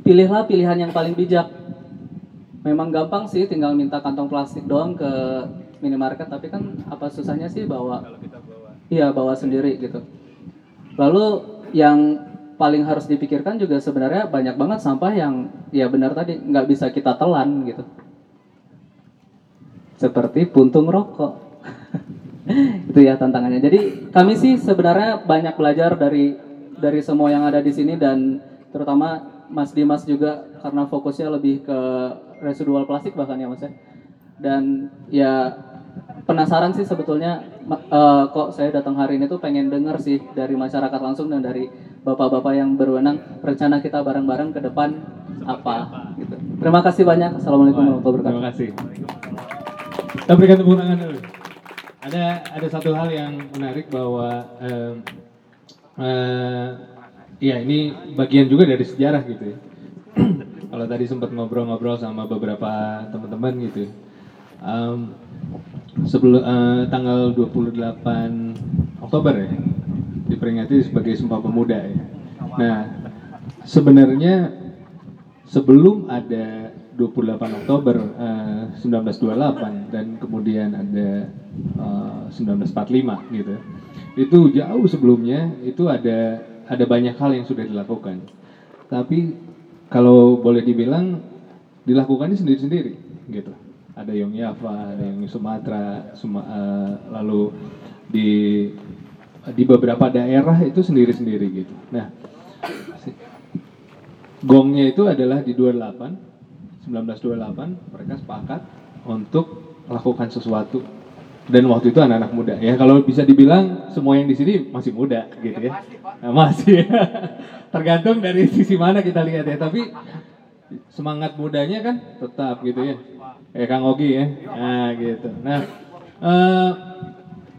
pilihlah pilihan yang paling bijak. Memang gampang sih, tinggal minta kantong plastik doang ke minimarket, tapi kan apa susahnya sih bawa? Iya bawa sendiri gitu. Lalu yang paling harus dipikirkan juga sebenarnya banyak banget sampah yang ya benar tadi nggak bisa kita telan gitu. Seperti puntung rokok. <laughs> itu ya tantangannya. Jadi kami sih sebenarnya banyak belajar dari dari semua yang ada di sini dan terutama Mas Dimas juga karena fokusnya lebih ke residual plastik bahkan ya Mas ya. Dan ya penasaran sih sebetulnya eh, kok saya datang hari ini tuh pengen denger sih dari masyarakat langsung dan dari bapak-bapak yang berwenang rencana kita bareng-bareng ke depan apa gitu. Terima kasih banyak. Assalamualaikum warahmatullahi wabarakatuh. Terima kasih. Kita berikan tepuk tangan dulu. Ada ada satu hal yang menarik bahwa em, eh, ya ini bagian juga dari sejarah gitu ya. <clears throat> Kalau tadi sempat ngobrol-ngobrol sama beberapa teman-teman gitu. Em, sebelum eh, tanggal 28 Oktober ya diperingati sebagai Sumpah Pemuda ya. Nah, sebenarnya sebelum ada 28 Oktober eh, 1928 dan kemudian ada eh, 1945 gitu. Itu jauh sebelumnya itu ada ada banyak hal yang sudah dilakukan. Tapi kalau boleh dibilang dilakukannya sendiri-sendiri gitu. Ada yang Java, ada yang Sumatera, Suma- eh, lalu di di beberapa daerah itu sendiri-sendiri gitu. Nah, gongnya itu adalah di 28 1928 mereka sepakat untuk melakukan sesuatu. Dan waktu itu anak-anak muda. Ya kalau bisa dibilang semua yang di sini masih muda gitu ya. Nah, masih. <laughs> Tergantung dari sisi mana kita lihat ya. Tapi semangat mudanya kan tetap gitu ya kayak Kang Ogi ya nah gitu nah eh,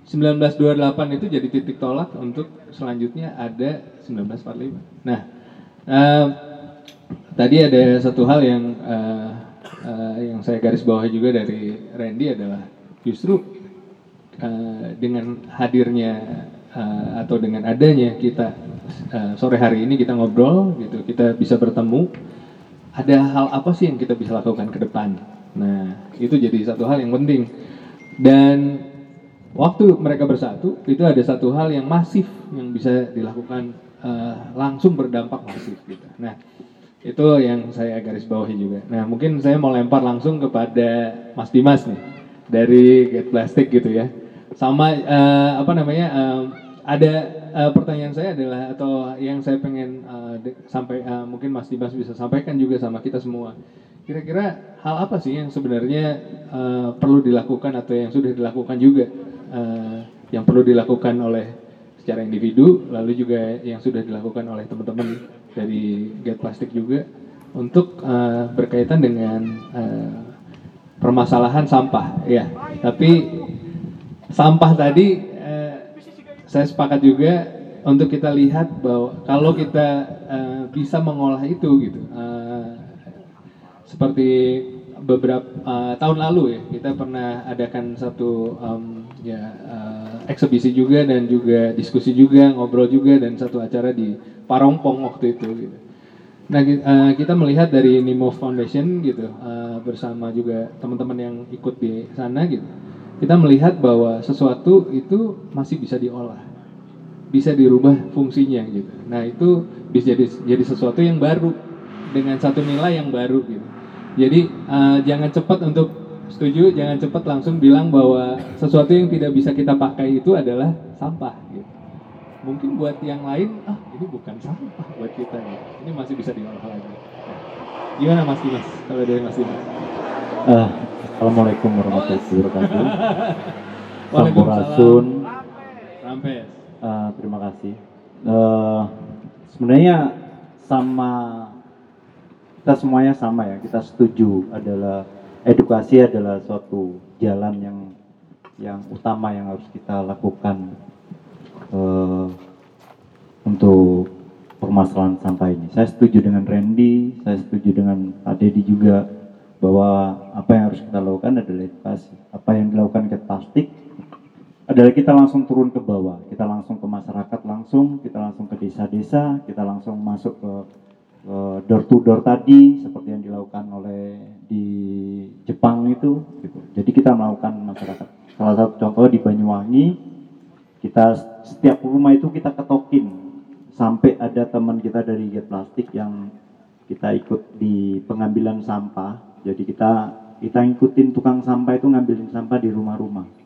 1928 itu jadi titik tolak untuk selanjutnya ada 1945 nah eh, Tadi ada satu hal yang eh, eh, yang saya garis bawahi juga dari Randy adalah justru eh, dengan hadirnya eh, atau dengan adanya kita eh, sore hari ini kita ngobrol gitu, kita bisa bertemu. Ada hal apa sih yang kita bisa lakukan ke depan? Nah, itu jadi satu hal yang penting. Dan waktu mereka bersatu itu ada satu hal yang masif yang bisa dilakukan eh, langsung berdampak masif gitu. Nah, itu yang saya garis bawahi juga. Nah, mungkin saya mau lempar langsung kepada Mas Dimas nih dari Get Plastic gitu ya. Sama eh, apa namanya? eh, ada eh, pertanyaan saya adalah atau yang saya pengen eh, de- sampai eh, mungkin Mas Dimas bisa sampaikan juga sama kita semua. Kira-kira hal apa sih yang sebenarnya eh, perlu dilakukan atau yang sudah dilakukan juga eh, yang perlu dilakukan oleh secara individu, lalu juga yang sudah dilakukan oleh teman-teman dari Get Plastic juga untuk eh, berkaitan dengan eh, permasalahan sampah, ya. Tapi sampah tadi saya sepakat juga untuk kita lihat bahwa kalau kita eh, bisa mengolah itu gitu, eh, seperti beberapa uh, tahun lalu ya kita pernah adakan satu um, ya uh, eksebisi juga dan juga diskusi juga ngobrol juga dan satu acara di Parongpong waktu itu gitu. Nah uh, kita melihat dari Nimo Foundation gitu uh, bersama juga teman-teman yang ikut di sana gitu kita melihat bahwa sesuatu itu masih bisa diolah bisa dirubah fungsinya gitu. Nah itu bisa jadi jadi sesuatu yang baru dengan satu nilai yang baru gitu. Jadi eh, jangan cepat untuk setuju, jangan cepat langsung bilang bahwa sesuatu yang tidak bisa kita pakai itu adalah sampah gitu. Mungkin buat yang lain, ah ini bukan sampah buat kita gitu. Ini masih bisa diolah lagi. Nah, Gimana Mas Dimas? Kalau dari Mas Dimas? Eh, Assalamualaikum warahmatullahi wabarakatuh. <laughs> Sampurasun. Rampes. Eh, terima kasih. Eh, sebenarnya sama kita semuanya sama ya. Kita setuju adalah edukasi adalah suatu jalan yang yang utama yang harus kita lakukan eh, untuk permasalahan sampah ini. Saya setuju dengan Randy, saya setuju dengan Pak Deddy juga bahwa apa yang harus kita lakukan adalah edukasi. Apa yang dilakukan ke plastik adalah kita langsung turun ke bawah, kita langsung ke masyarakat langsung, kita langsung ke desa-desa, kita langsung masuk ke, door to door tadi seperti yang dilakukan oleh di Jepang itu. Gitu. Jadi kita melakukan masyarakat. Salah satu contoh di Banyuwangi, kita setiap rumah itu kita ketokin sampai ada teman kita dari Get Plastik yang kita ikut di pengambilan sampah. Jadi kita kita ngikutin tukang sampah itu ngambilin sampah di rumah-rumah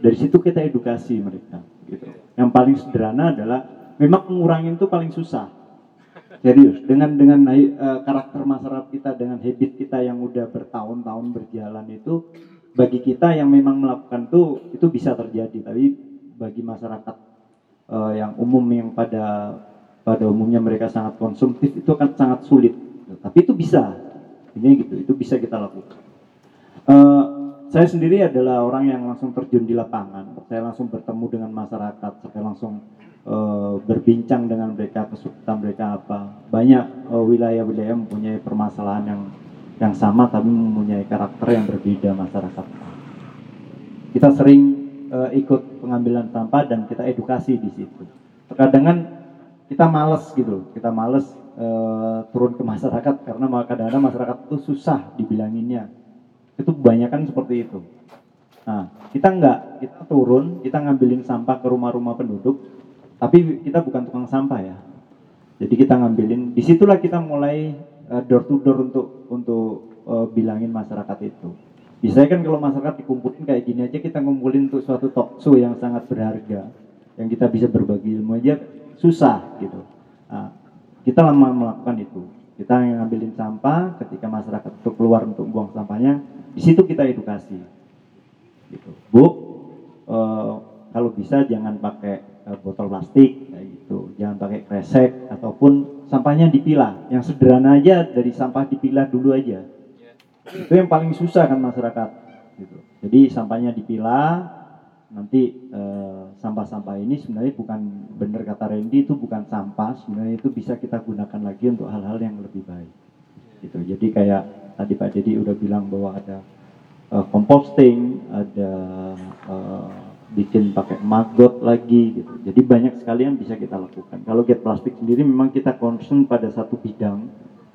dari situ kita edukasi mereka gitu. Yang paling sederhana adalah memang mengurangin itu paling susah. Serius, dengan dengan eh, karakter masyarakat kita dengan habit kita yang udah bertahun-tahun berjalan itu bagi kita yang memang melakukan itu itu bisa terjadi, tapi bagi masyarakat eh, yang umum yang pada pada umumnya mereka sangat konsumtif itu akan sangat sulit. Tapi itu bisa. Ini gitu, itu bisa kita lakukan. Eh, saya sendiri adalah orang yang langsung terjun di lapangan. Saya langsung bertemu dengan masyarakat. Saya langsung eh, berbincang dengan mereka kesulitan mereka apa. Banyak eh, wilayah-wilayah mempunyai permasalahan yang yang sama tapi mempunyai karakter yang berbeda masyarakat. Kita sering eh, ikut pengambilan sampah dan kita edukasi di situ. Terkadang kan kita males gitu, kita males eh, turun ke masyarakat karena kadang-kadang masyarakat itu susah dibilanginnya itu kebanyakan seperti itu. Nah, kita enggak, kita turun, kita ngambilin sampah ke rumah-rumah penduduk, tapi kita bukan tukang sampah ya. Jadi kita ngambilin, di situlah kita mulai uh, door to door untuk untuk uh, bilangin masyarakat itu. Biasanya kan kalau masyarakat dikumpulin kayak gini aja kita ngumpulin untuk suatu talk show yang sangat berharga, yang kita bisa berbagi ilmu aja susah gitu. Nah, kita lama melakukan itu. Kita ngambilin sampah, ketika masyarakat itu keluar untuk buang sampahnya, di situ kita edukasi. Gitu. Bu, eh, kalau bisa jangan pakai eh, botol plastik, kayak gitu. Jangan pakai kresek ataupun sampahnya dipilah. Yang sederhana aja dari sampah dipilah dulu aja. Itu yang paling susah kan masyarakat. Gitu. Jadi sampahnya dipilah, nanti eh, sampah-sampah ini sebenarnya bukan benar kata Randy itu bukan sampah. Sebenarnya itu bisa kita gunakan lagi untuk hal-hal yang lebih baik. Gitu. Jadi kayak tadi Pak Dedi udah bilang bahwa ada eh, composting ada eh, bikin pakai maggot lagi gitu. Jadi banyak sekali yang bisa kita lakukan. Kalau get plastik sendiri memang kita concern pada satu bidang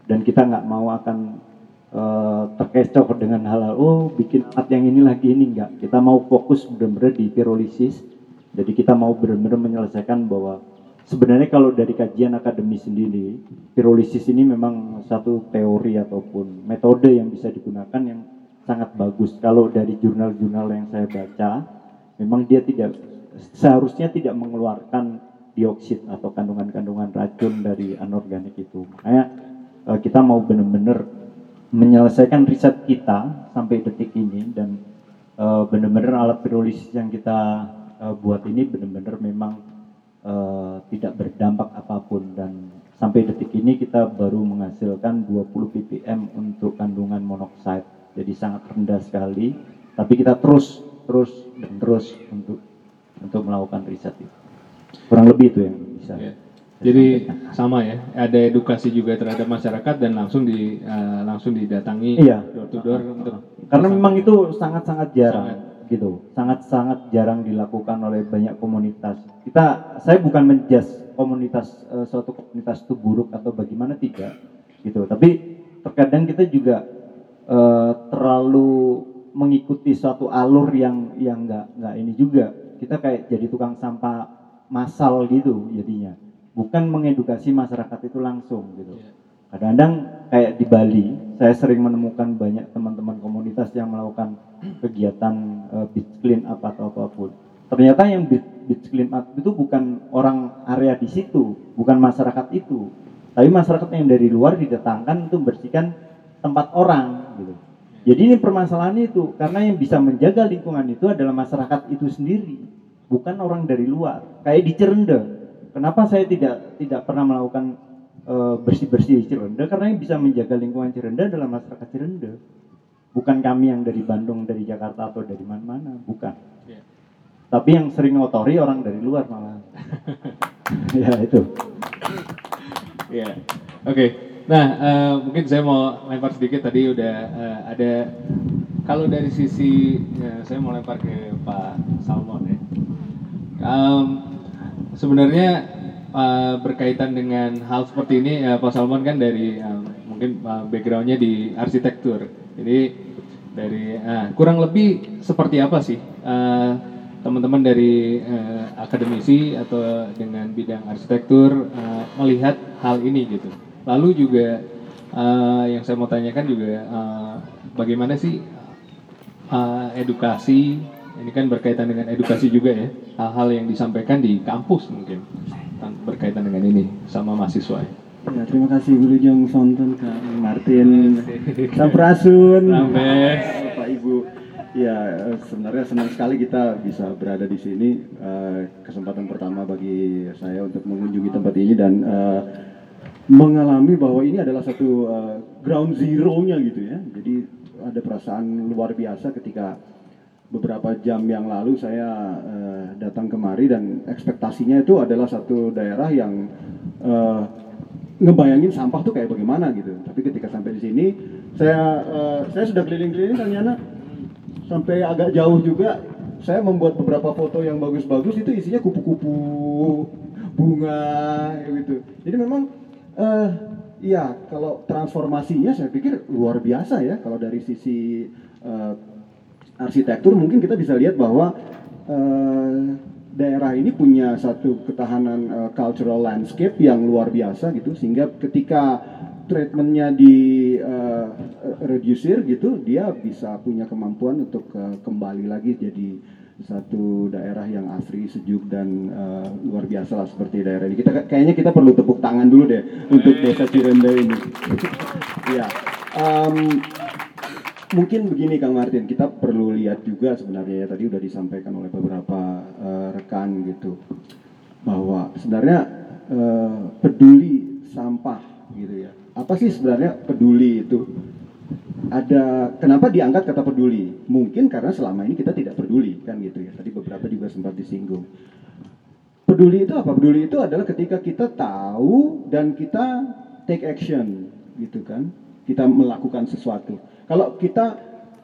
dan kita nggak mau akan eh, terkecoh dengan hal-hal oh bikin alat yang ini lagi ini enggak. Kita mau fokus benar-benar di pirolisis. Jadi kita mau benar-benar menyelesaikan bahwa sebenarnya kalau dari kajian akademis sendiri pirolisis ini memang satu teori ataupun metode yang bisa digunakan yang sangat bagus. Kalau dari jurnal-jurnal yang saya baca memang dia tidak seharusnya tidak mengeluarkan dioksid atau kandungan-kandungan racun dari anorganik itu. Makanya eh, kita mau benar-benar menyelesaikan riset kita sampai detik ini dan eh, benar-benar alat pirolisis yang kita eh, buat ini benar-benar memang eh, tidak berdampak apa pun dan sampai detik ini kita baru menghasilkan 20 ppm untuk kandungan monoksida. Jadi sangat rendah sekali tapi kita terus terus dan terus untuk untuk melakukan riset itu. Kurang lebih itu yang bisa. Iya. Jadi sama ya, ada edukasi juga terhadap masyarakat dan langsung di eh, langsung didatangi Iya. door to door untuk Karena memang itu sangat-sangat jarang Sangat. gitu. Sangat-sangat jarang dilakukan oleh banyak komunitas. Kita saya bukan menjudge komunitas eh, suatu komunitas itu buruk atau bagaimana tidak gitu. Tapi terkadang kita juga eh, terlalu mengikuti suatu alur yang yang enggak enggak ini juga. Kita kayak jadi tukang sampah massal gitu jadinya. Bukan mengedukasi masyarakat itu langsung gitu. Kadang-kadang kayak di Bali, saya sering menemukan banyak teman-teman komunitas yang melakukan <clears throat> kegiatan eh, beach clean up atau apa pun. Ternyata yang beach, beach clean up itu bukan orang area di situ, bukan masyarakat itu, tapi masyarakat yang dari luar didatangkan untuk membersihkan tempat orang gitu. Jadi ini permasalahannya itu karena yang bisa menjaga lingkungan itu adalah masyarakat itu sendiri, bukan orang dari luar. Kayak di Cerende, kenapa saya tidak tidak pernah melakukan eh, bersih-bersih di Cirende karena yang bisa menjaga lingkungan Cirende adalah masyarakat Cirende. Bukan kami yang dari Bandung, dari Jakarta atau dari mana-mana, bukan. Iya. Tapi yang sering ngotori orang dari luar malah. <laughs> ya itu. Iya. Oke. Nah, eh, mungkin saya mau lempar sedikit tadi udah eh, ada kalau dari sisi ya, saya mau lempar ke Pak Salmon ya. Em, sebenarnya eh, berkaitan dengan hal seperti ini ya Pak Salmon kan dari em, mungkin eh, backgroundnya di arsitektur. Jadi dari eh, kurang lebih seperti apa sih eh, teman-teman dari eh, akademisi atau dengan bidang arsitektur eh, melihat hal ini gitu. Lalu juga eh, yang saya mau tanyakan juga eh, bagaimana sih eh, edukasi ini kan berkaitan dengan edukasi juga ya. Hal-hal yang disampaikan di kampus mungkin tan- berkaitan dengan ini sama mahasiswa ya. Ya, terima kasih Wilujeng Sonton Kak Martin Sampurasun Sampai. Bapak Ibu. Ya sebenarnya senang sekali kita bisa berada di sini. Eh, Kesempatan pertama bagi saya untuk mengunjungi tempat ini dan eh, mengalami bahwa ini adalah satu eh, ground zero-nya gitu ya. Jadi ada perasaan luar biasa ketika beberapa jam yang lalu saya eh, datang kemari dan ekspektasinya itu adalah satu daerah yang eh, ngebayangin sampah tuh kayak bagaimana gitu. Tapi ketika sampai di sini, saya eh, saya sudah keliling-keliling ternyata sampai agak jauh juga. Saya membuat beberapa foto yang bagus-bagus itu isinya kupu-kupu bunga gitu. Jadi memang eh iya kalau transformasinya saya pikir luar biasa ya kalau dari sisi eh, arsitektur mungkin kita bisa lihat bahwa eh, daerah ini punya satu ketahanan eh, cultural landscape yang luar biasa gitu sehingga ketika treatmentnya di eh, reducer gitu dia bisa punya kemampuan untuk eh, kembali lagi jadi satu daerah yang asri sejuk dan eh, luar biasa lah seperti daerah ini. Kita kayaknya kita perlu tepuk tangan dulu deh untuk desa Cirende ini. <laughs> Ya em, mungkin begini Kang Martin, kita perlu lihat juga sebenarnya ya tadi udah disampaikan oleh beberapa eh, rekan gitu bahwa sebenarnya eh, peduli sampah gitu ya. Apa sih sebenarnya peduli itu? Ada kenapa diangkat kata peduli? Mungkin karena selama ini kita tidak peduli kan gitu ya. Tadi beberapa juga sempat disinggung. Peduli itu apa? Peduli itu adalah ketika kita tahu dan kita take action gitu kan. Kita melakukan sesuatu. Kalau kita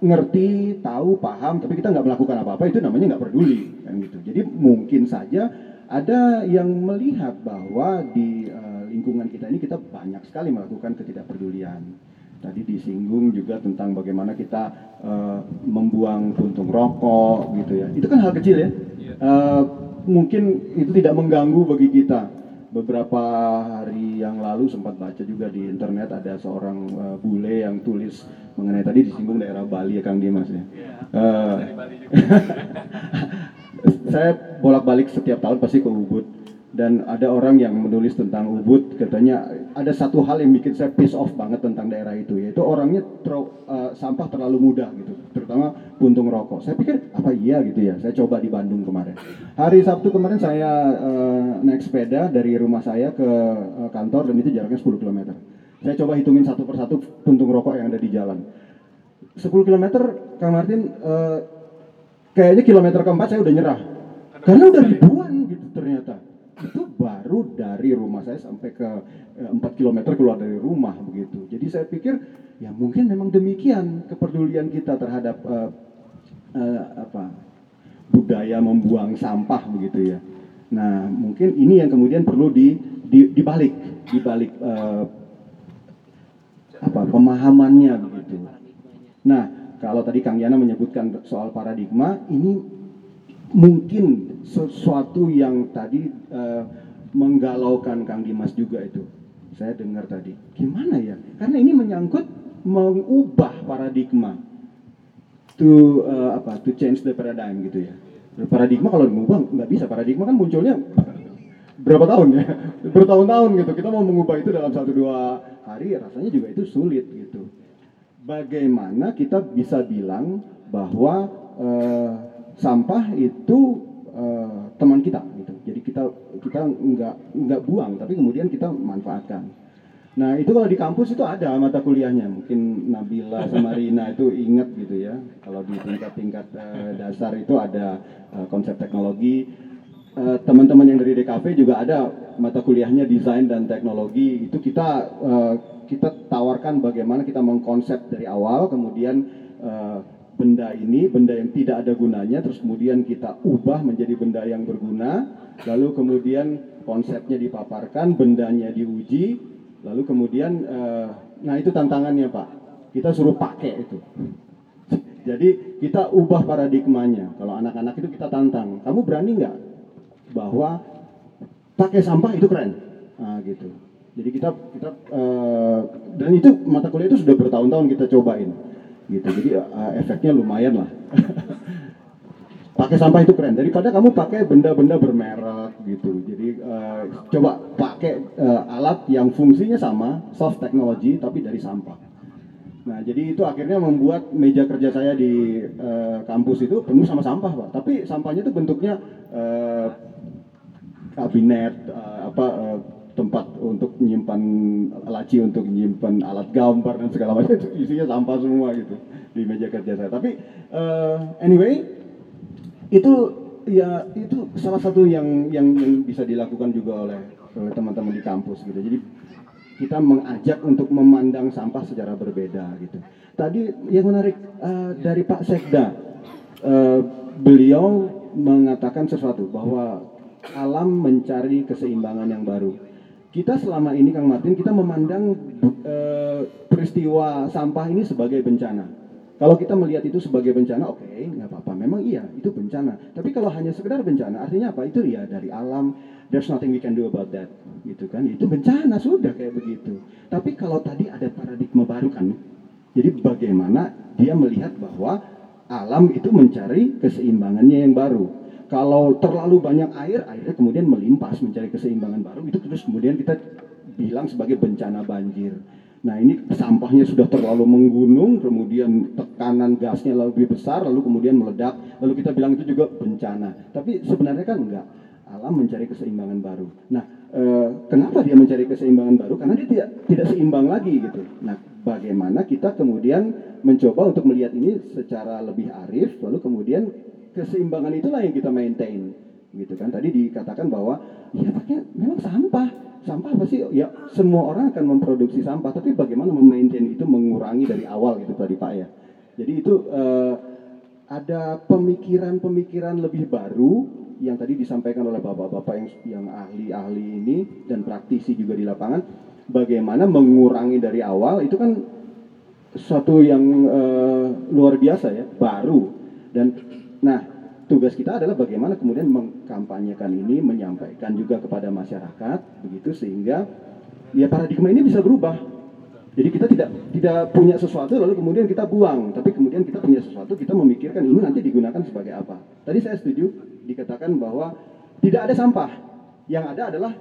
ngerti, tahu, paham, tapi kita nggak melakukan apa-apa itu namanya nggak peduli kan gitu. Jadi mungkin saja ada yang melihat bahwa di eh, lingkungan kita ini kita banyak sekali melakukan ketidakpedulian. Tadi disinggung juga tentang bagaimana kita eh, membuang puntung rokok gitu ya. Itu kan hal kecil ya. Eh, mungkin itu tidak mengganggu bagi kita. Beberapa hari yang lalu sempat baca juga di internet ada seorang eh, bule yang tulis mengenai tadi disinggung daerah Bali ya Kang Dimas ya. Eh, <laughs> saya bolak-balik setiap tahun pasti ke Ubud dan ada orang yang menulis tentang Ubud katanya ada satu hal yang bikin saya piss off banget tentang daerah itu yaitu orangnya tro- eh, sampah terlalu mudah gitu terutama puntung rokok. Saya pikir apa iya gitu ya? Saya coba di Bandung kemarin. Hari Sabtu kemarin saya eh, naik sepeda dari rumah saya ke eh, kantor dan itu jaraknya 10 km saya coba hitungin satu persatu puntung rokok yang ada di jalan. 10 km Kang Martin eh, kayaknya kilometer keempat saya udah nyerah. Karena udah ribuan baru dari rumah saya sampai ke eh, 4 km keluar dari rumah begitu. Jadi saya pikir ya mungkin memang demikian kepedulian kita terhadap eh, eh, apa budaya membuang sampah begitu ya. Nah mungkin ini yang kemudian perlu di, di dibalik dibalik eh, apa pemahamannya begitu. Nah kalau tadi Kang Yana menyebutkan soal paradigma ini mungkin sesuatu yang tadi eh, menggalaukan Kang Dimas juga itu. Saya dengar tadi. Gimana ya? Karena ini menyangkut mengubah paradigma to eh, apa? To change the paradigm gitu ya. Paradigma kalau mengubah nggak bisa. Paradigma kan munculnya berapa tahun ya? <laughs> Bertahun-tahun gitu. Kita mau mengubah itu dalam satu dua hari rasanya juga itu sulit gitu. Bagaimana kita bisa bilang bahwa eh, sampah itu eh, teman kita. Jadi kita kita nggak nggak buang, tapi kemudian kita manfaatkan. Nah itu kalau di kampus itu ada mata kuliahnya, mungkin Nabila sama <laughs> Rina itu ingat gitu ya. Kalau di tingkat-tingkat eh, dasar itu ada eh, konsep teknologi. Eh, Teman-teman yang dari DKV juga ada mata kuliahnya desain dan teknologi. Itu kita kita tawarkan bagaimana kita mengkonsep dari awal, kemudian benda ini, benda yang tidak ada gunanya, terus kemudian kita ubah menjadi benda yang berguna, lalu kemudian konsepnya dipaparkan, bendanya diuji, lalu kemudian, eh, nah itu tantangannya Pak, kita suruh pakai itu. <laughs> Jadi kita ubah paradigmanya. Kalau anak-anak itu kita tantang, kamu berani nggak bahwa pakai sampah itu keren, nah, gitu. Jadi kita kita eh, dan itu mata kuliah itu sudah bertahun-tahun kita cobain gitu jadi uh, efeknya lumayan lah <laughs> pakai sampah itu keren. Daripada kamu pakai benda-benda bermerek gitu. Jadi uh, coba pakai uh, alat yang fungsinya sama soft technology tapi dari sampah. Nah jadi itu akhirnya membuat meja kerja saya di uh, kampus itu penuh sama sampah pak. Tapi sampahnya itu bentuknya uh, kabinet uh, apa uh, tempat untuk menyimpan laci untuk menyimpan alat gambar dan segala macam. <laughs> Itu isinya sampah semua gitu di meja kerja saya. Tapi uh, anyway itu ya itu salah satu yang yang, bisa dilakukan juga oleh oleh teman-teman di kampus gitu. Jadi kita mengajak untuk memandang sampah secara berbeda gitu. Tadi yang menarik uh, dari Pak Sekda, uh, beliau mengatakan sesuatu bahwa alam mencari keseimbangan yang baru kita selama ini Kang Martin kita memandang e, peristiwa sampah ini sebagai bencana. Kalau kita melihat itu sebagai bencana, oke, okay, nggak apa-apa. Memang iya, itu bencana. Tapi kalau hanya sekedar bencana, artinya apa? Itu ya dari alam. There's nothing we can do about that, gitu kan? Itu bencana sudah kayak begitu. Tapi kalau tadi ada paradigma baru kan, jadi bagaimana dia melihat bahwa alam itu mencari keseimbangannya yang baru kalau terlalu banyak air, airnya kemudian melimpas mencari keseimbangan baru, itu terus kemudian kita bilang sebagai bencana banjir. Nah ini sampahnya sudah terlalu menggunung, kemudian tekanan gasnya lebih besar, lalu kemudian meledak, lalu kita bilang itu juga bencana. Tapi sebenarnya kan enggak, alam mencari keseimbangan baru. Nah eh, kenapa dia mencari keseimbangan baru? Karena dia tidak tidak seimbang lagi gitu. Nah bagaimana kita kemudian mencoba untuk melihat ini secara lebih arif, lalu kemudian keseimbangan itulah yang kita maintain gitu kan. Tadi dikatakan bahwa ya pakai memang sampah. Sampah pasti ya semua orang akan memproduksi sampah tapi bagaimana memaintain itu mengurangi dari awal gitu tadi pak ya. Jadi itu uh, ada pemikiran-pemikiran lebih baru yang tadi disampaikan oleh bapak-bapak yang yang ahli-ahli ini dan praktisi juga di lapangan. Bagaimana mengurangi dari awal itu kan suatu yang uh, luar biasa ya baru. Dan Nah, tugas kita adalah bagaimana kemudian mengkampanyekan ini, menyampaikan juga kepada masyarakat, begitu sehingga ya paradigma ini bisa berubah. Jadi kita tidak tidak punya sesuatu lalu kemudian kita buang, tapi kemudian kita punya sesuatu kita memikirkan ini nanti digunakan sebagai apa. Tadi saya setuju dikatakan bahwa tidak ada sampah, yang ada adalah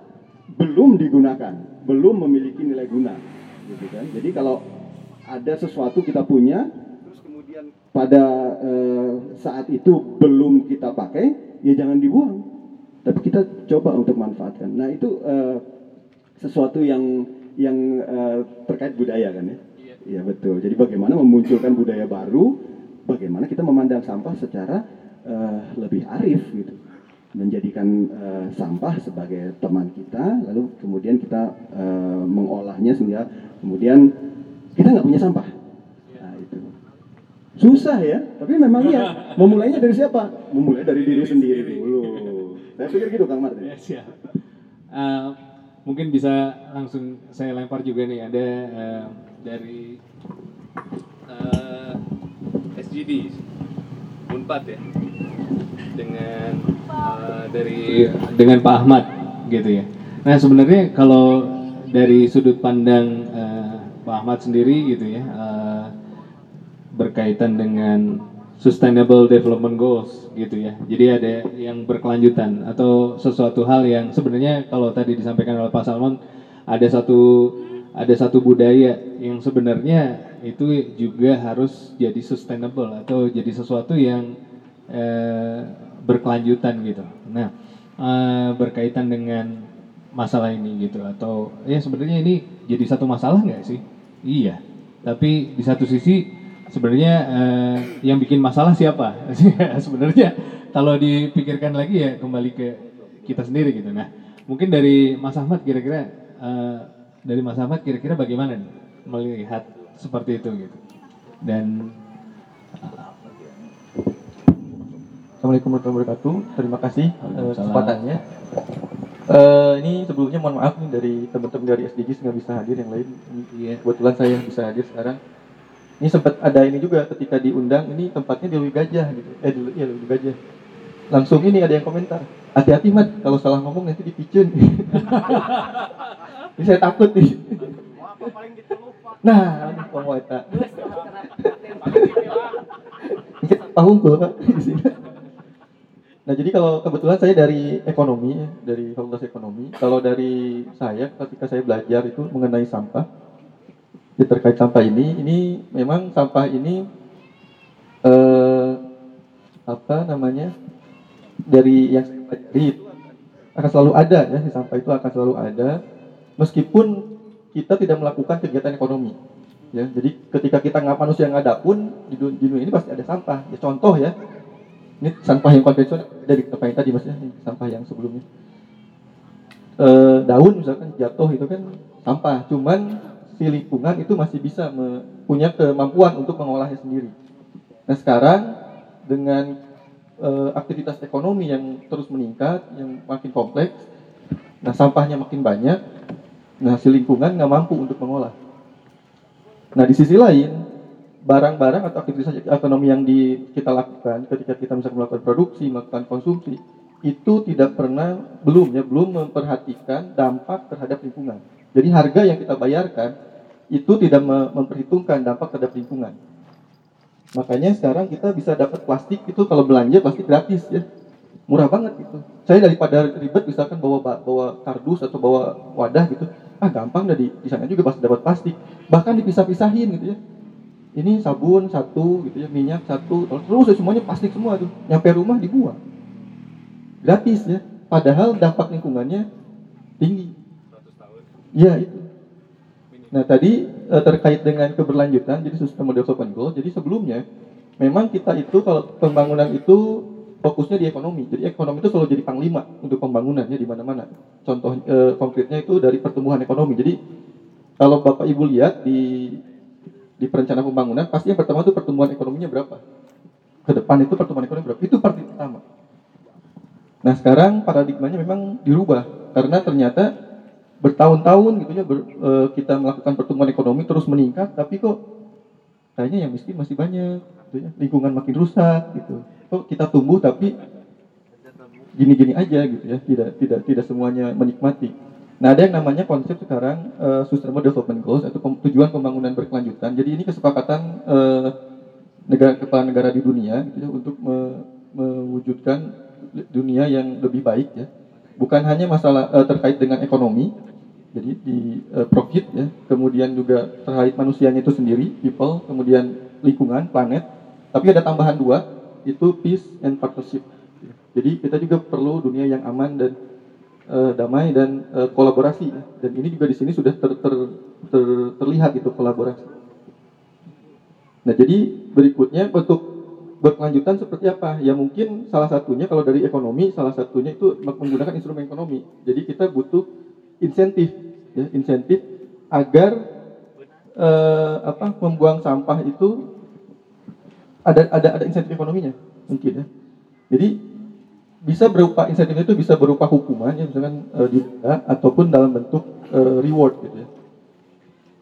belum digunakan, belum memiliki nilai guna, gitu kan. Jadi kalau ada sesuatu kita punya, pada eh, saat itu belum kita pakai, ya jangan dibuang. Tapi kita coba untuk manfaatkan. Nah itu eh, sesuatu yang yang eh, terkait budaya kan ya. Iya betul. Jadi bagaimana memunculkan budaya baru, bagaimana kita memandang sampah secara eh, lebih arif gitu. menjadikan eh, sampah sebagai teman kita, lalu kemudian kita eh, mengolahnya sehingga kemudian kita nggak punya sampah. Susah ya, tapi memang iya. <laughs> Memulainya dari siapa? Memulai dari diri sendiri dulu. Saya pikir gitu Kang Martin. Ya, siap. Eh, mungkin bisa langsung saya lempar juga nih ada eh, dari eh, SGD Unpad ya dengan eh, dari dengan Pak Ahmad gitu ya. Nah sebenarnya kalau dari sudut pandang eh, Pak Ahmad sendiri gitu ya eh, berkaitan dengan sustainable development goals gitu ya. Jadi ada yang berkelanjutan atau sesuatu hal yang sebenarnya kalau tadi disampaikan oleh Pak Salman ada satu ada satu budaya yang sebenarnya itu juga harus jadi sustainable atau jadi sesuatu yang eh, berkelanjutan gitu. Nah, eh, berkaitan dengan masalah ini gitu atau ya sebenarnya ini jadi satu masalah nggak sih? Iya. Tapi di satu sisi sebenarnya eh, yang bikin masalah siapa? <laughs> sebenarnya kalau dipikirkan lagi ya kembali ke kita sendiri gitu. Nah, mungkin dari Mas Ahmad kira-kira eh, dari Mas Ahmad kira-kira bagaimana nih melihat seperti itu gitu. Dan Assalamualaikum warahmatullahi wabarakatuh. Terima kasih eh, kesempatannya. Eh, ini sebelumnya mohon maaf nih dari teman-teman dari SDGs nggak bisa hadir yang lain. Ini Kebetulan saya bisa hadir sekarang. Ini sempat ada ini juga ketika diundang. Ini tempatnya di Lewi Gajah gitu. Eh dulu ya Lewi Gajah. Langsung ini ada yang komentar. Hati-hati mat kalau salah ngomong nanti dipicun. <laughs> ini saya takut nih. Nah, eta. Kita tahu sini. Nah jadi kalau kebetulan saya dari ekonomi, dari fakultas ekonomi. Kalau dari saya ketika saya belajar itu mengenai sampah, ya terkait sampah ini, ini memang sampah ini eh, apa namanya dari yang saya pelajari itu akan selalu ada ya, sampah itu akan selalu ada, meskipun kita tidak melakukan kegiatan ekonomi. Ya, jadi ketika kita nggak manusia nggak ada pun di dun- di dunia ini pasti ada sampah. Ya contoh ya, ini sampah yang konvensional dari apa yang tadi ya, ini sampah yang sebelumnya Eh, daun misalkan jatuh itu kan sampah cuman si lingkungan itu masih bisa punya kemampuan untuk mengolahnya sendiri nah sekarang dengan eh, aktivitas ekonomi yang terus meningkat yang makin kompleks nah sampahnya makin banyak nah si lingkungan nggak mampu untuk mengolah nah di sisi lain barang-barang atau aktivitas ekonomi yang di, kita lakukan ketika kita misalnya melakukan produksi, melakukan konsumsi, itu tidak pernah, belum ya, belum memperhatikan dampak terhadap lingkungan. Jadi harga yang kita bayarkan itu tidak me- memperhitungkan dampak terhadap lingkungan. Makanya sekarang kita bisa dapat plastik itu kalau belanja plastik gratis ya. Murah banget gitu. Saya daripada ribet misalkan bawa ba- bawa kardus atau bawa wadah gitu, ah gampang dah di, sana juga pasti dapat plastik. Bahkan dipisah-pisahin gitu ya ini sabun satu gitu ya minyak satu terus ya semuanya plastik semua tuh nyampe rumah dibuang gratis ya padahal dampak lingkungannya tinggi ya itu nah tadi eh, terkait dengan keberlanjutan jadi sustainable development goal jadi sebelumnya memang kita itu kalau pembangunan itu fokusnya di ekonomi. Jadi ekonomi itu selalu jadi panglima untuk pembangunannya di mana-mana. Contoh eh, konkretnya itu dari pertumbuhan ekonomi. Jadi kalau bapak ibu lihat di di perencanaan pembangunan pasti yang pertama itu pertumbuhan ekonominya berapa? Ke depan itu pertumbuhan ekonomi berapa? Itu part pertama nah sekarang paradigmanya memang dirubah karena ternyata bertahun-tahun gitu ya ber- eh, kita melakukan pertumbuhan ekonomi terus meningkat tapi kok kayaknya yang miskin masih banyak gitu ya. lingkungan makin rusak gitu kok kita tumbuh tapi gini-gini aja gitu ya tidak tidak tidak semuanya menikmati Nah, ada yang namanya konsep sekarang eh, Sustainable Development Goals atau tujuan pembangunan berkelanjutan. Jadi ini kesepakatan eh, negara kepala negara di dunia gitu ya, untuk me- mewujudkan dunia yang lebih baik ya. Bukan hanya masalah eh, terkait dengan ekonomi, jadi di eh, profit ya, kemudian juga terkait manusianya itu sendiri, people, kemudian lingkungan, planet. Tapi ada tambahan dua, itu peace and partnership. Jadi kita juga perlu dunia yang aman dan eh, damai dan eh, kolaborasi ya. dan ini juga di sini sudah ter, ter- ter- terlihat itu kolaborasi. Nah jadi berikutnya untuk berkelanjutan seperti apa? Ya mungkin salah satunya kalau dari ekonomi, salah satunya itu menggunakan instrumen ekonomi. Jadi kita butuh insentif, ya, insentif agar eh, apa membuang sampah itu ada ada ada insentif ekonominya mungkin ya. Jadi bisa berupa insentif itu bisa berupa hukuman ya misalkan eh, denda ataupun dalam bentuk eh, reward gitu ya.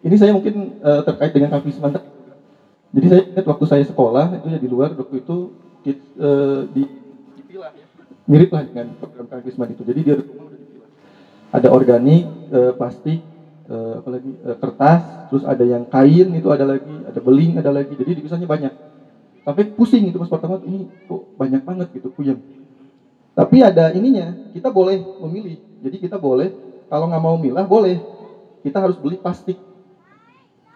Ini saya mungkin eh, terkait dengan tadi. Jadi saya ingat waktu saya sekolah itu ya di luar waktu itu kit- eh, di dipilah ya. mirip lah dengan program kapisman itu. Jadi dia ada organik, eh, plastik, eh, apalagi eh, kertas, terus ada yang kain itu ada lagi, ada beling ada lagi. Jadi dipisahnya banyak. Sampai pusing itu pas pertama ini kok banyak banget gitu puyeng. Tapi ada ininya, kita boleh memilih. Jadi kita boleh kalau nggak mau milah boleh. Kita harus beli plastik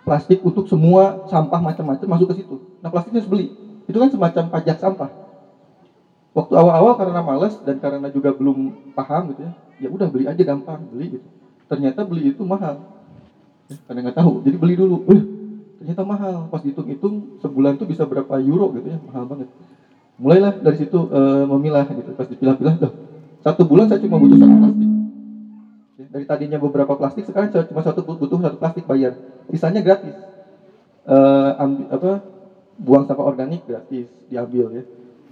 plastik untuk semua sampah macam-macam masuk ke situ. Nah plastiknya harus beli. Itu kan semacam pajak sampah. Waktu awal-awal karena malas dan karena juga belum paham gitu ya, ya udah beli aja gampang beli gitu. Ternyata beli itu mahal. Karena nggak tahu, jadi beli dulu. Uh, ternyata mahal. Pas dihitung-hitung sebulan tuh bisa berapa euro gitu ya, mahal banget. Mulailah dari situ eh, memilah gitu. Pas dipilah-pilah, loh, satu bulan saya cuma butuh satu plastik. Ya, dari tadinya beberapa plastik sekarang saya cuma satu butuh satu plastik bayar sisanya gratis Eh, ambi- apa buang sampah organik gratis diambil ya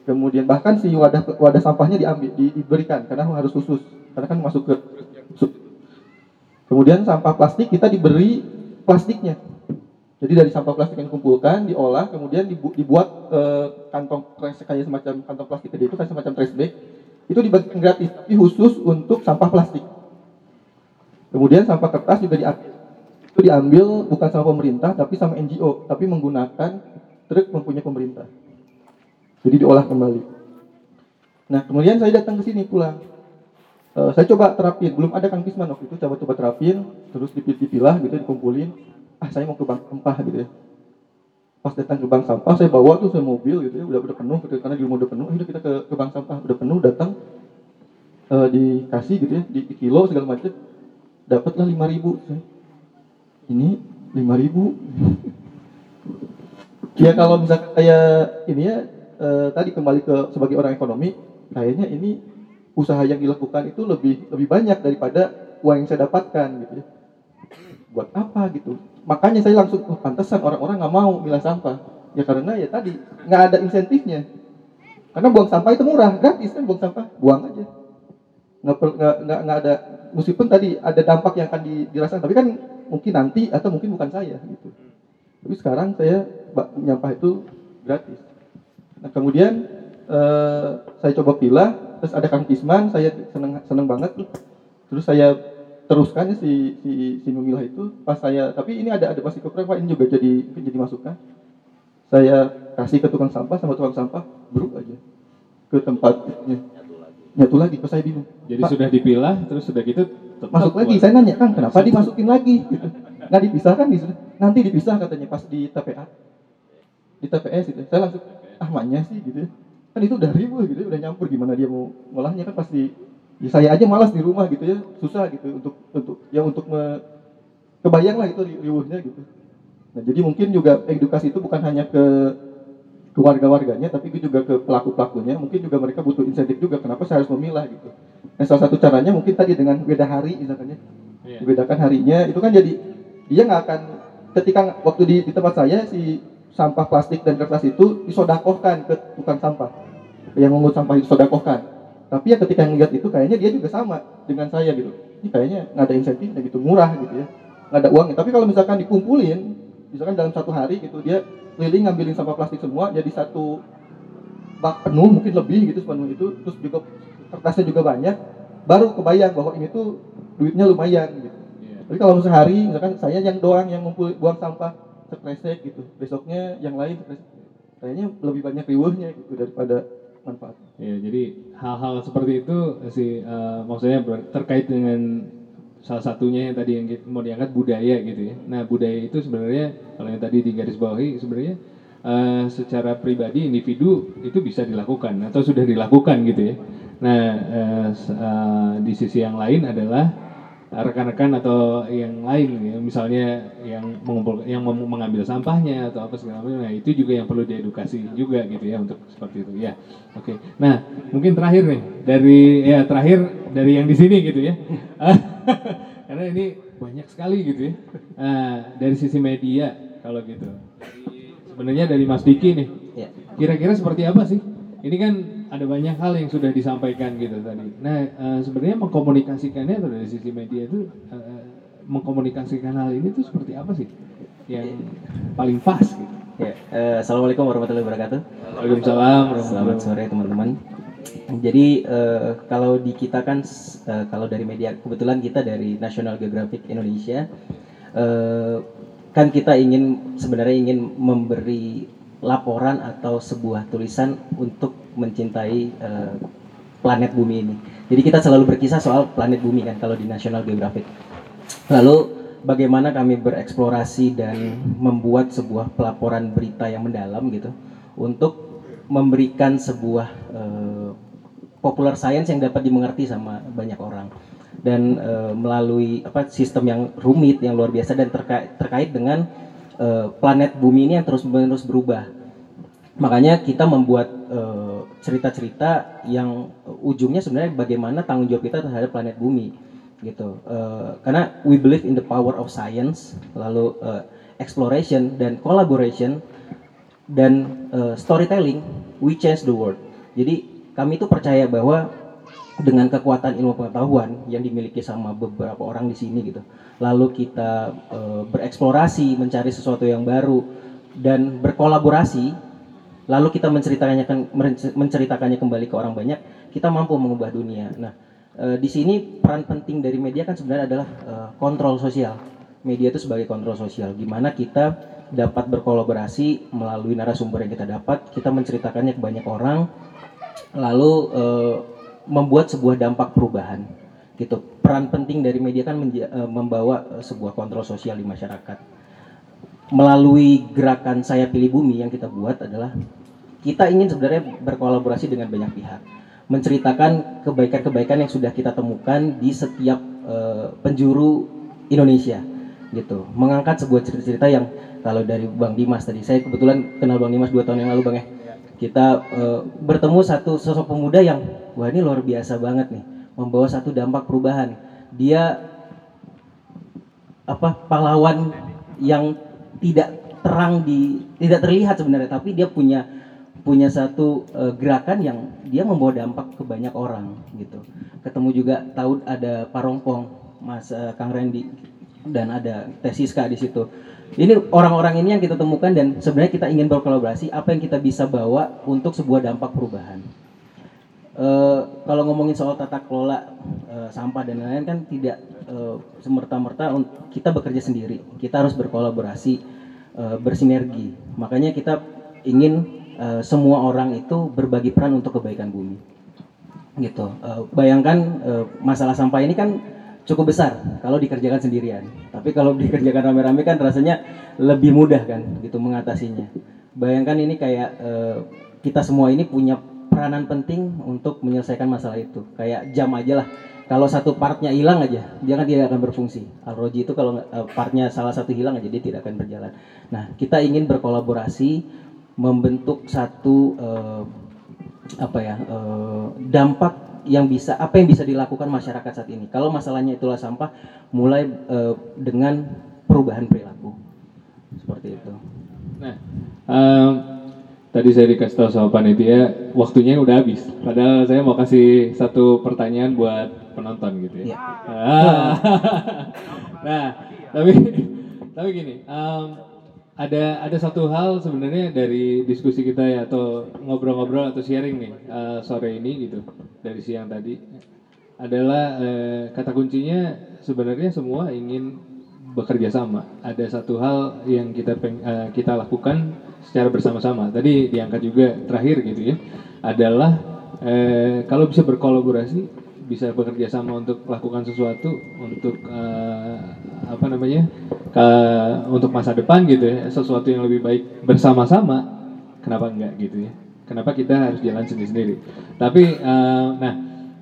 kemudian bahkan si wadah wadah sampahnya diambil di- diberikan karena harus khusus karena kan masuk ke kemudian sampah plastik kita diberi plastiknya jadi dari sampah plastik yang dikumpulkan diolah kemudian dibu- dibuat eh, kantong trash kayak semacam kantong plastik gede itu kayak semacam trash bag itu dibagikan gratis tapi khusus untuk sampah plastik Kemudian sampah kertas juga diambil. Itu diambil bukan sama pemerintah tapi sama NGO, tapi menggunakan truk mempunyai pemerintah. Jadi diolah kembali. Nah, kemudian saya datang ke sini pulang. Eh, saya coba terapin, belum ada Kang Pisman waktu itu, coba-coba terapin, terus dipilah gitu, dikumpulin. Ah, saya mau ke bank sampah gitu ya. Pas datang ke bank sampah, saya bawa tuh saya mobil gitu ya, udah udah penuh, gitu, karena di rumah udah penuh, udah kita ke, ke bank sampah, udah penuh, datang, eh, dikasih gitu ya, di, di kilo segala macam, dapatlah lima ribu ini lima ribu. <laughs> Ya kalau misalkan kayak ini ya eh, tadi kembali ke sebagai orang ekonomi kayaknya ini usaha yang dilakukan itu lebih lebih banyak daripada uang yang saya dapatkan gitu ya. Buat apa gitu? Makanya saya langsung oh, pantesan orang-orang nggak mau milah sampah. Ya karena ya tadi nggak ada insentifnya. Karena buang sampah itu murah gratis kan buang sampah? Buang aja. Nggak nggak nggak nggak ada meskipun tadi ada dampak yang akan di- dirasakan tapi kan mungkin nanti atau mungkin bukan saya gitu. Tapi sekarang saya nyampah itu gratis nah kemudian eh, saya coba pilah terus ada kang Kisman saya seneng seneng banget tuh. Terus saya teruskan ya si si si memilah itu pas saya tapi ini ada ada masih kekurangan ini juga jadi jadi masukan. Saya kasih ke tukang sampah sama tukang sampah bro aja ke tempatnya. Nyatu lagi. Pas saya bingung Jadi Pak, sudah dipilah, terus sudah gitu tetap masuk lagi buat- saya nanya kan kenapa dimasukin lagi? Gitu. nggak dipisahkan di nanti dipisah katanya pas di TPA di TPS itu saya langsung ah maknya sih gitu ya. kan itu udah ribut gitu ya, udah nyampur gimana dia mau ngolahnya kan pasti ya saya aja malas di rumah gitu ya susah gitu untuk untuk ya untuk me, kebayang lah itu ri- riuhnya gitu nah jadi mungkin juga edukasi itu bukan hanya ke ke warga-warganya tapi juga ke pelaku-pelakunya mungkin juga mereka butuh insentif juga kenapa saya harus memilah gitu nah salah satu caranya mungkin tadi dengan beda hari misalkan ya Iya. dibedakan harinya itu kan jadi dia nggak akan ketika waktu di, di tempat saya si sampah plastik dan kertas itu disodakohkan ke tukang sampah. Yang mengut sampah itu sodakohkan tapi ya ketika ngeliat itu kayaknya dia juga sama dengan saya gitu. Ini kayaknya nggak ada insentifnya gitu murah gitu ya. Nggak ada uangnya. Tapi kalau misalkan dikumpulin misalkan dalam satu hari gitu dia keliling ngambilin sampah plastik semua jadi satu bak penuh mungkin lebih gitu sepenuh itu terus juga kertasnya juga banyak baru kebayang bahwa ini tuh duitnya lumayan gitu. Iya. tapi kalau sehari misalkan saya yang doang yang ngumpul buang sampah sekresek gitu besoknya yang lain kayaknya lebih banyak riuhnya gitu daripada manfaat Ya, jadi hal-hal seperti itu eh, maksudnya ber- terkait dengan salah satunya yang tadi yang mau diangkat budaya gitu ya. Nah budaya itu sebenarnya kalau yang tadi di garis bawahi sebenarnya eh, secara pribadi individu itu bisa dilakukan atau sudah dilakukan gitu ya. Nah s- eh, di sisi yang lain adalah rekan-rekan atau yang lain ya, misalnya yang mengumpul yang mengambil sampahnya atau apa segala macam nah itu juga yang perlu diedukasi juga gitu ya untuk seperti itu. Ya oke. Nah mungkin terakhir nih dari ya terakhir dari yang di sini gitu ya. <laughs> Karena ini banyak sekali gitu ya. Nah, dari sisi media kalau gitu. Sebenarnya dari Mas Diki nih. Ya. kira-kira seperti apa sih? Ini kan ada banyak hal yang sudah disampaikan gitu tadi. Nah, eh, sebenarnya mengkomunikasikannya atau dari sisi media itu eh, mengkomunikasikan hal ini tuh seperti apa sih yang paling pas gitu? Ya, eh, Assalamualaikum warahmatullahi wabarakatuh. Waalaikumsalam. Selamat sore teman-teman. Jadi eh, kalau di kita kan eh, kalau dari media kebetulan kita dari National Geographic Indonesia eh, kan kita ingin sebenarnya ingin memberi laporan atau sebuah tulisan untuk mencintai eh, planet bumi ini. Jadi kita selalu berkisah soal planet bumi kan kalau di National Geographic. Lalu bagaimana kami bereksplorasi dan membuat sebuah pelaporan berita yang mendalam gitu untuk memberikan sebuah eh, popular science yang dapat dimengerti sama banyak orang dan eh, melalui apa sistem yang rumit yang luar biasa dan terkait terkait dengan eh, planet bumi ini yang terus menerus berubah makanya kita membuat eh, cerita-cerita yang ujungnya sebenarnya bagaimana tanggung jawab kita terhadap planet bumi gitu. Eh, karena we believe in the power of science lalu eh, exploration dan collaboration dan eh, storytelling we change the world. Jadi kami itu percaya bahwa dengan kekuatan ilmu pengetahuan yang dimiliki sama beberapa orang di sini gitu lalu kita eh, bereksplorasi mencari sesuatu yang baru dan berkolaborasi lalu kita menceritakannya menceritakannya kembali ke orang banyak kita mampu mengubah dunia. Nah eh, di sini peran penting dari media kan sebenarnya adalah eh, kontrol sosial. Media itu sebagai kontrol sosial gimana kita dapat berkolaborasi melalui narasumber yang kita dapat kita menceritakannya ke banyak orang lalu eh, membuat sebuah dampak perubahan gitu. Peran penting dari media kan membawa sebuah kontrol sosial di masyarakat. Melalui gerakan saya pilih bumi yang kita buat adalah kita ingin sebenarnya berkolaborasi dengan banyak pihak. Menceritakan kebaikan-kebaikan yang sudah kita temukan di setiap eh, penjuru Indonesia gitu. Mengangkat sebuah cerita-cerita yang kalau dari Bang Dimas tadi saya kebetulan kenal Bang Dimas dua tahun yang lalu Bang ya. Kita eh, bertemu satu sosok pemuda yang wah ini luar biasa banget nih membawa satu dampak perubahan. Dia apa pahlawan yang tidak terang di tidak terlihat sebenarnya tapi dia punya punya satu eh, gerakan yang dia membawa dampak ke banyak orang gitu ketemu juga tahu ada Parongpong Mas eh, Kang Randy dan ada Tesiska di situ ini orang-orang ini yang kita temukan dan sebenarnya kita ingin berkolaborasi apa yang kita bisa bawa untuk sebuah dampak perubahan Eh, kalau ngomongin soal tata kelola eh, sampah dan lain-lain kan tidak eh, semerta-merta kita bekerja sendiri. Kita harus berkolaborasi, bersinergi. Makanya kita ingin eh, semua orang itu berbagi peran untuk kebaikan bumi. Gitu. Eh, bayangkan eh, masalah sampah ini kan cukup besar kalau dikerjakan sendirian. Tapi kalau <laughs> dikerjakan rame-rame kan rasanya lebih mudah kan gitu mengatasinya. Bayangkan ini kayak eh, kita semua ini punya peranan penting untuk menyelesaikan masalah itu. Kayak jam aja lah. Kalau satu partnya hilang aja, dia kan tidak akan berfungsi. Alroji itu kalau partnya salah satu hilang aja dia tidak akan berjalan. Nah, kita ingin berkolaborasi membentuk satu eh, apa ya eh, dampak yang bisa apa yang bisa dilakukan masyarakat saat ini. Kalau masalahnya itulah sampah, mulai eh, dengan perubahan perilaku seperti itu. Nah, em, tadi saya dikasih tahu sama panitia waktunya udah habis. Padahal saya mau kasih satu pertanyaan buat penonton gitu ya. Ah. <laughs> nah, tapi tapi gini, em, ada ada satu hal sebenarnya dari diskusi kita ya atau ngobrol-ngobrol atau sharing nih eh, sore ini gitu dari siang tadi adalah eh, kata kuncinya sebenarnya semua ingin bekerja sama. Ada satu hal yang kita peng- eh, kita lakukan secara bersama-sama. Tadi diangkat juga terakhir gitu ya, adalah eh, kalau bisa berkolaborasi, bisa bekerja sama untuk melakukan sesuatu untuk eh, apa namanya ke- untuk masa depan gitu ya, sesuatu yang lebih baik bersama-sama. Kenapa enggak gitu ya? Kenapa kita harus jalan sendiri-sendiri? Tapi eh, nah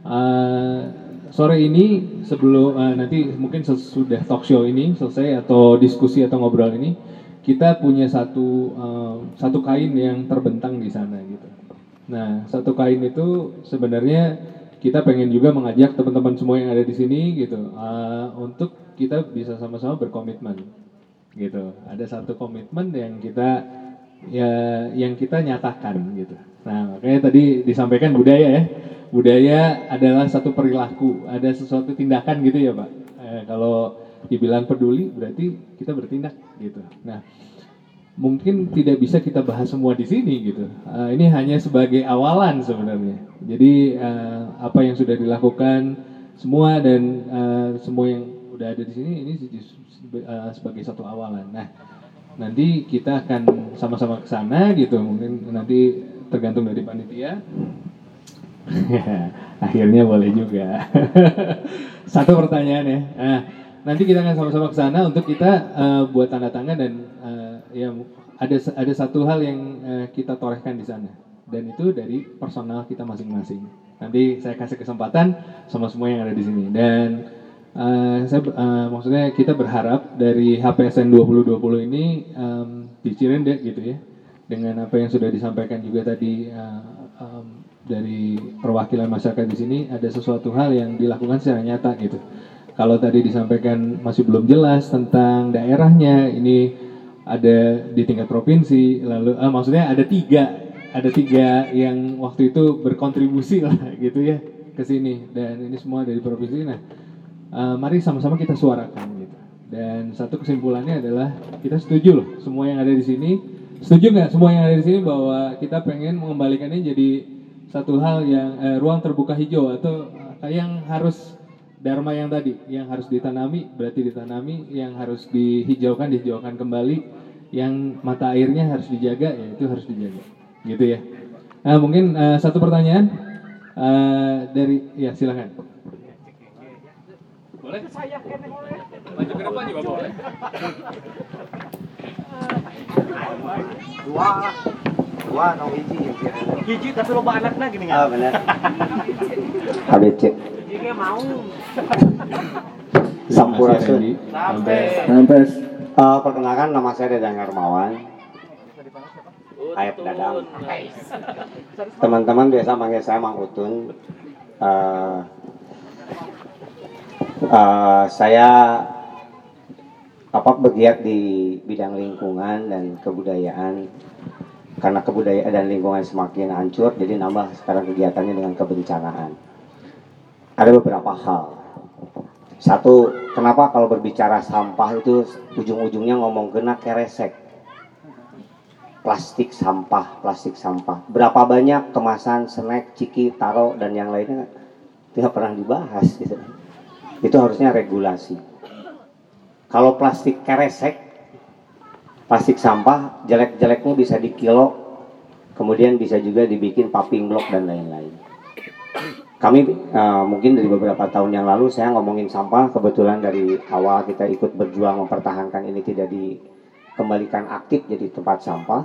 eh, sore ini sebelum eh, nanti mungkin sesudah talk show ini selesai atau diskusi atau ngobrol ini kita punya satu eh, satu kain yang terbentang di sana gitu. Nah satu kain itu sebenarnya kita pengen juga mengajak teman-teman semua yang ada di sini gitu eh, untuk kita bisa sama-sama berkomitmen gitu. Ada satu komitmen yang kita ya yang kita nyatakan gitu. Nah makanya tadi disampaikan budaya ya budaya adalah satu perilaku, ada sesuatu tindakan gitu ya Pak. Eh, kalau dibilang peduli berarti kita bertindak gitu. Nah, mungkin tidak bisa kita bahas semua di sini gitu. Eh, ini hanya sebagai awalan sebenarnya. Jadi eh, apa yang sudah dilakukan semua dan eh, semua yang udah ada di sini ini sebagai satu awalan. Nah, nanti kita akan sama-sama ke sana gitu. Mungkin nanti tergantung dari panitia <laughs> Akhirnya boleh juga. <laughs> Satu pertanyaan ya. Nah, nanti kita akan sama-sama ke sana untuk kita uh, buat tanda tangan dan uh, ya ada ada satu hal yang uh, kita torehkan di sana dan itu dari personal kita masing-masing. Nanti saya kasih kesempatan sama semua yang ada di sini dan uh, saya uh, maksudnya kita berharap dari HPSN 2020 ini um, di Cirende gitu ya dengan apa yang sudah disampaikan juga tadi uh, um, dari perwakilan masyarakat di sini ada sesuatu hal yang dilakukan secara nyata gitu. Kalau tadi disampaikan masih belum jelas tentang daerahnya, ini ada di tingkat provinsi, lalu ah, maksudnya ada tiga, ada tiga yang waktu itu berkontribusi lah <laughs> gitu ya ke sini dan ini semua dari provinsi. Nah, uh, mari sama-sama kita suarakan gitu. Dan satu kesimpulannya adalah kita setuju loh semua yang ada di sini. Setuju nggak semua yang ada di sini bahwa kita pengen mengembalikannya jadi satu hal yang eh, ruang terbuka hijau atau eh, yang harus dharma yang tadi yang harus ditanami berarti ditanami yang harus dihijaukan dihijaukan kembali yang mata airnya harus dijaga ya itu harus dijaga. Gitu ya. Nah, mungkin uh, satu pertanyaan uh, dari ya silakan. Boleh? Saya maju ke depan juga boleh. Dua. Dua no hiji hiji tapi loba anaknya gini kan oh benar. ABC. Hiji mau Sampurasun. Sampai. Sampai uh, perkenalkan nama saya Dadang Hermawan Aib Dadang. Teman-teman biasa manggil saya Mang Utun. Uh, uh, saya apa bergiat di bidang lingkungan dan kebudayaan. Karena kebudayaan dan lingkungan semakin hancur jadi nambah sekarang kegiatannya dengan kebencanaan. Ada beberapa hal satu kenapa kalau berbicara sampah itu ujung-ujungnya ngomong kena keresek? Plastik sampah plastik sampah. Berapa banyak kemasan snack ciki taro dan yang lainnya tidak pernah dibahas gitu. Itu harusnya regulasi. Kalau plastik keresek, plastik sampah, jelek-jeleknya bisa dikilo, kemudian bisa juga dibikin popping block dan lain-lain. Kami uh, mungkin dari beberapa tahun yang lalu saya ngomongin sampah, kebetulan dari awal kita ikut berjuang mempertahankan ini tidak dikembalikan aktif jadi tempat sampah.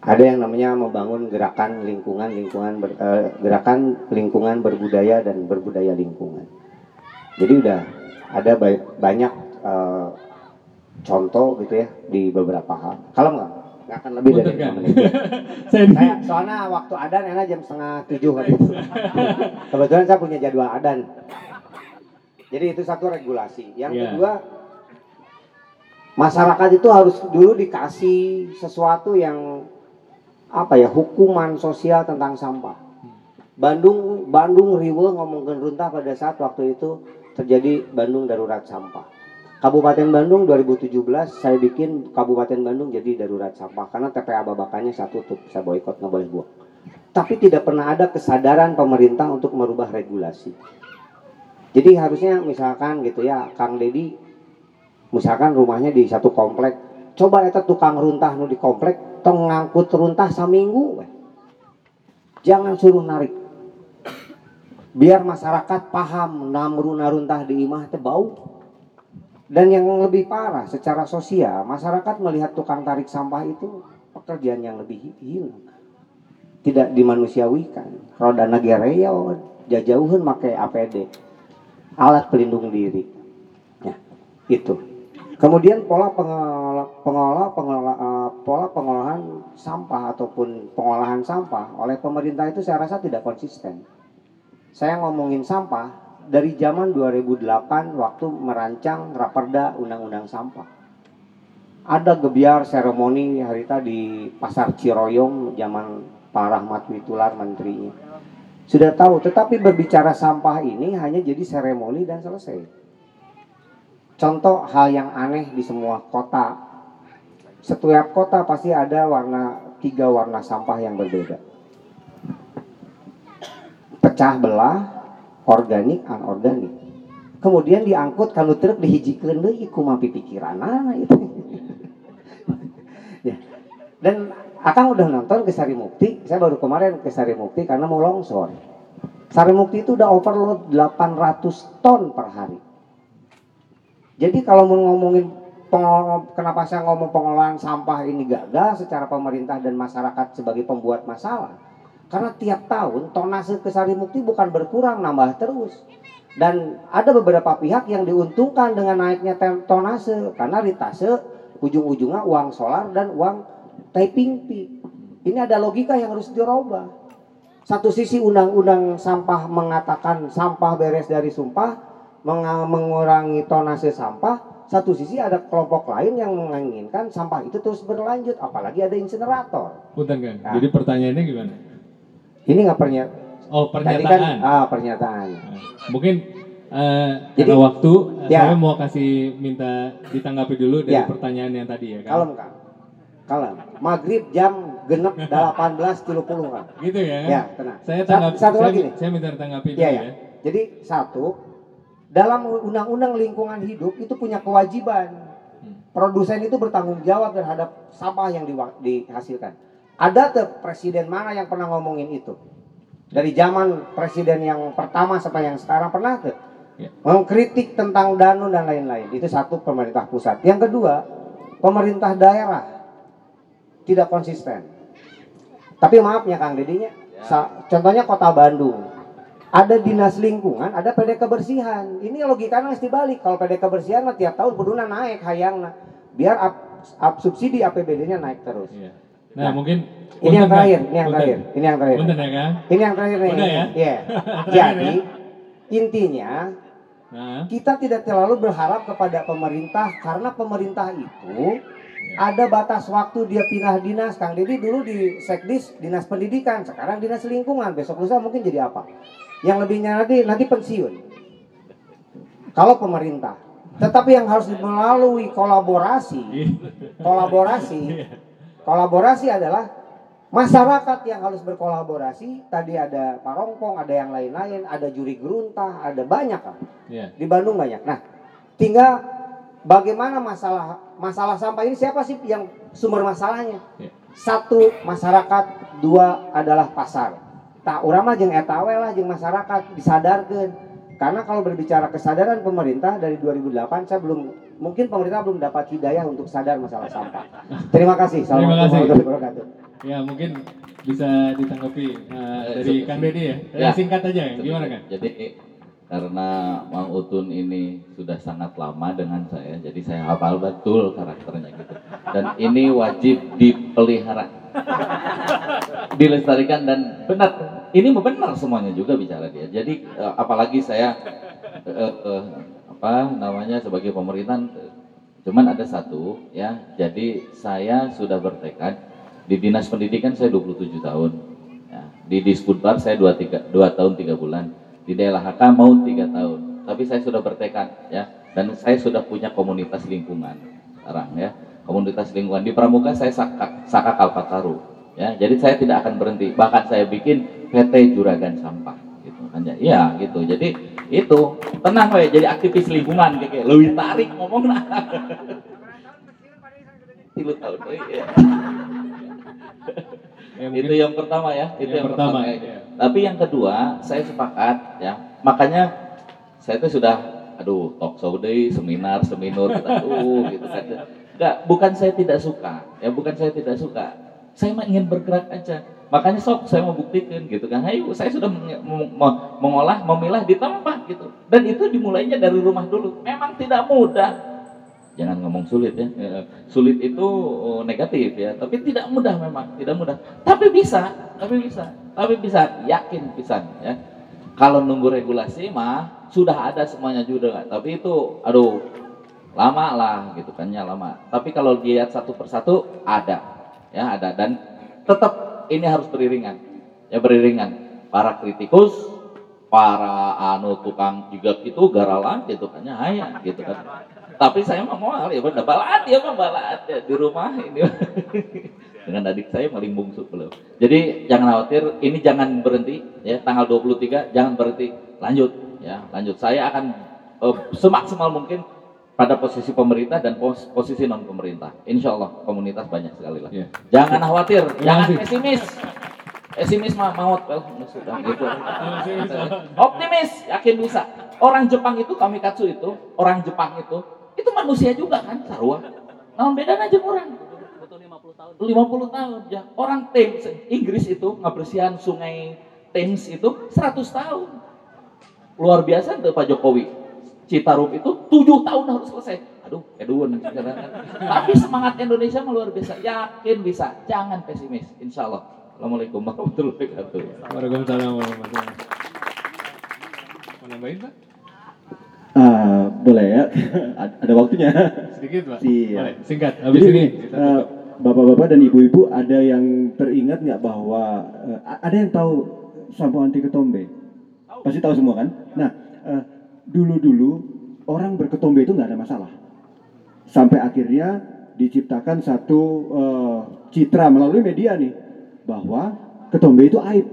Ada yang namanya membangun gerakan lingkungan, lingkungan ber, uh, gerakan lingkungan berbudaya dan berbudaya lingkungan. Jadi udah ada banyak uh, contoh gitu ya di beberapa hal. Kalau nggak, nggak akan lebih dari lima menit. <laughs> saya soalnya waktu adan enak jam setengah tujuh. <laughs> Kebetulan saya punya jadwal adan. Jadi itu satu regulasi. Yang yeah. kedua, masyarakat itu harus dulu dikasih sesuatu yang apa ya hukuman sosial tentang sampah. Bandung Bandung riwe ngomongin runtah pada saat waktu itu terjadi Bandung darurat sampah. Kabupaten Bandung 2017 saya bikin Kabupaten Bandung jadi darurat sampah. Karena TPA Babakannya satu tutup, saya boykot nggak boleh buang. Tapi tidak pernah ada kesadaran pemerintah untuk merubah regulasi. Jadi harusnya misalkan gitu ya, Kang Dedi, misalkan rumahnya di satu komplek, coba itu tukang runtah nu di komplek, tong ngangkut runtah saminggu, jangan suruh narik. Biar masyarakat paham namru naruntah di imah itu bau dan yang lebih parah secara sosial masyarakat melihat tukang tarik sampah itu pekerjaan yang lebih hilang. Tidak dimanusiawikan. Roda nagereo jajauhan pakai APD alat pelindung diri. Ya itu. Kemudian pola pengelola pengelola, pengelola eh, pola pengolahan sampah ataupun pengolahan sampah oleh pemerintah itu saya rasa tidak konsisten. Saya ngomongin sampah dari zaman 2008 waktu merancang raperda undang-undang sampah ada gebiar seremoni hari tadi pasar Ciroyong zaman Pak Rahmat Witular menterinya. Sudah tahu, tetapi berbicara sampah ini hanya jadi seremoni dan selesai. Contoh hal yang aneh di semua kota. Setiap kota pasti ada warna tiga warna sampah yang berbeda. Pecah belah, organik, anorganik. Kemudian diangkut kalau truk dihijikeun deui pikiran itu. <laughs> ya. Dan Akang udah nonton ke Sari Mukti, saya baru kemarin ke Sari Mukti karena mau longsor. Sari Mukti itu udah overload 800 ton per hari. Jadi kalau mau ngomongin kenapa saya ngomong pengolahan sampah ini gagal secara pemerintah dan masyarakat sebagai pembuat masalah. Karena tiap tahun tonase ke Sari Mukti bukan berkurang, nambah terus. Dan ada beberapa pihak yang diuntungkan dengan naiknya tonase karena ritase ujung-ujungnya uang solar dan uang typing fee. Ini ada logika yang harus dirubah. Satu sisi undang-undang sampah mengatakan sampah beres dari sumpah, mengurangi tonase sampah. Satu sisi ada kelompok lain yang menginginkan sampah itu terus berlanjut, apalagi ada insinerator. Punten Kang. Nah. Jadi pertanyaannya gimana? Ini nggak pernyataan. Oh, Tadi pernyataan. kan, ah, pernyataan. Mungkin eh Jadi- karena waktu eh, Ya. saya mau kasih minta ditanggapi dulu dari Ya. pertanyaan yang tadi ya kan. Kalem kang. Kalem. Maghrib jam genep <laughs> 18.30 kang. Gitu ya. Ya tenang. Saya Sa- tanggap, satu saya, lagi nih. Saya minta tanggapi dulu Iya, ya. ya. Jadi satu, dalam undang-undang lingkungan hidup itu punya kewajiban. Produsen itu bertanggung jawab terhadap sampah yang dihasilkan. Ada tuh presiden mana yang pernah ngomongin itu? Dari zaman presiden yang pertama sampai yang sekarang pernah tuh? Ya. Mengkritik tentang danun dan lain-lain. Itu satu pemerintah pusat. Yang kedua, pemerintah daerah tidak konsisten. Tapi maaf ya Kang Dedinya, sa- contohnya kota Bandung. Ada dinas lingkungan, ada PD kebersihan. Ini logikanya mesti balik. Kalau PD kebersihan mah tiap tahun kuduna naik hayangna. Biar up, up subsidi APBD-nya naik terus. Nah, mungkin ini yang punten, terakhir, ini yang terakhir, ini yang terakhir. Punten ya, Kang. Ini yang terakhir nih. Udah ya? Iya. <laughs> Terakhir Jadi ya? intinya Nah, kita tidak terlalu berharap kepada pemerintah karena pemerintah itu ada batas waktu dia pindah dinas. Kang Deddy dulu di Sekdis dinas pendidikan, sekarang dinas lingkungan, besok lusa mungkin jadi apa? Yang lebihnya nanti nanti pensiun. Kalau pemerintah, tetapi yang harus melalui kolaborasi, kolaborasi, kolaborasi adalah masyarakat yang harus berkolaborasi. Tadi ada Pak Rongkong, ada yang lain-lain, ada juri geruntah, ada banyak kan. Iya. Di Bandung banyak. Nah, tinggal bagaimana masalah masalah sampah ini siapa sih yang sumber masalahnya? Iya. Satu masyarakat, dua adalah pasar. Tak urama jeung eta we lah jeung masyarakat disadarkan. Karena kalau berbicara kesadaran pemerintah dari 2008 saya belum mungkin pemerintah belum dapat hidayah untuk sadar masalah sampah. Terima kasih. Terima Assalamualaikum kasih. warahmatullahi wabarakatuh. Ya, mungkin bisa ditanggapi eh, dari Kang Deddy ya. Ya. Singkat aja, gimana Kang? Jadi karena Mang Utun ini sudah sangat lama dengan saya, jadi saya hafal betul karakternya gitu. Dan ini wajib dipelihara, <laughs> dilestarikan dan benar. Ini benar semuanya juga bicara dia. Jadi eh, apalagi saya eh, eh, apa namanya sebagai pemerintahan, eh, cuman ada satu ya. Jadi saya sudah bertekad di dinas pendidikan saya 27 tahun. Ya, di Disputbar saya 2 tiga, dua tahun 3 bulan. Di DLHK mau 3 tahun. Tapi saya sudah bertekad ya dan saya sudah punya komunitas lingkungan sekarang ya. Komunitas lingkungan di Pramuka saya Saka, Saka Kalpataru ya. Jadi saya tidak akan berhenti. Bahkan saya bikin PT Juragan Sampah gitu kan ya. Iya gitu. Jadi itu tenang we jadi aktivis lingkungan kayak kayak lebih tarik ngomong. Tilu tahun euy, ya. itu yang pertama ya, itu yang, Yang pertama, pertama. ya. Tapi yang kedua, saya sepakat ya. Makanya saya itu sudah aduh talk show deh, seminar, seminar, aduh gitu kan. Enggak, bukan saya tidak suka, ya bukan saya tidak suka. Saya mah ingin bergerak aja. Makanya sok saya mau buktikan gitu kan. Ayo saya sudah meng- meng- meng- mengolah, memilah di tempat gitu. Dan itu dimulainya dari rumah dulu. Memang tidak mudah. Jangan ngomong sulit ya. Eh, Sulit itu oh, negatif ya, tapi tidak mudah memang, tidak mudah. Tapi bisa, tapi bisa, tapi bisa, yakin pisan ya. Kalau nunggu regulasi mah sudah ada semuanya juga, tapi itu aduh lama lah gitu kan ya lama. Tapi kalau dilihat satu persatu ada, ya ada dan tetap ini harus beriringan, ya beriringan. Para kritikus, para anu tukang juga itu garalan gitu kan ya, gitu kan. Tapi saya mah mau ya udah balat ya mah balat ya di rumah ini <laughs> dengan adik saya paling bungsu belum. Jadi jangan khawatir, ini jangan berhenti ya tanggal 23 jangan berhenti, lanjut ya, lanjut. Saya akan eh, semaksimal mungkin pada posisi pemerintah dan pos- posisi non pemerintah. Insya Allah komunitas banyak sekali lah. Jangan khawatir, Terima jangan kasih. pesimis. Pesimis mah maut well, sudah <laughs> gitu. Optimis, yakin bisa. Orang Jepang itu kamikatsu itu, orang Jepang itu itu manusia juga kan, sarua. Nah, bedanya aja orang. 50 tahun ya. Orang Thames Inggris itu ngebersihan sungai Thames itu 100 tahun. Luar biasa tuh Pak Jokowi. Citarum itu 7 tahun harus selesai. Aduh, edun. Tapi semangat Indonesia mah luar biasa. Yakin bisa. Jangan pesimis. Insya Allah. Assalamualaikum warahmatullahi wabarakatuh. Waalaikumsalam warahmatullahi wabarakatuh. Mau nambahin Pak? Ah, boleh ya. ada waktunya. Sedikit, Pak. Siap. Boleh, singkat. Habis Jadi ini kita eh, bapak-bapak dan ibu-ibu ada yang teringat nggak bahwa eh, ada yang tahu sampo anti ketombe? Pasti tahu semua kan? Nah, eh, dulu-dulu orang berketombe itu nggak ada masalah. Sampai akhirnya diciptakan satu eh, citra melalui media nih bahwa ketombe itu aib.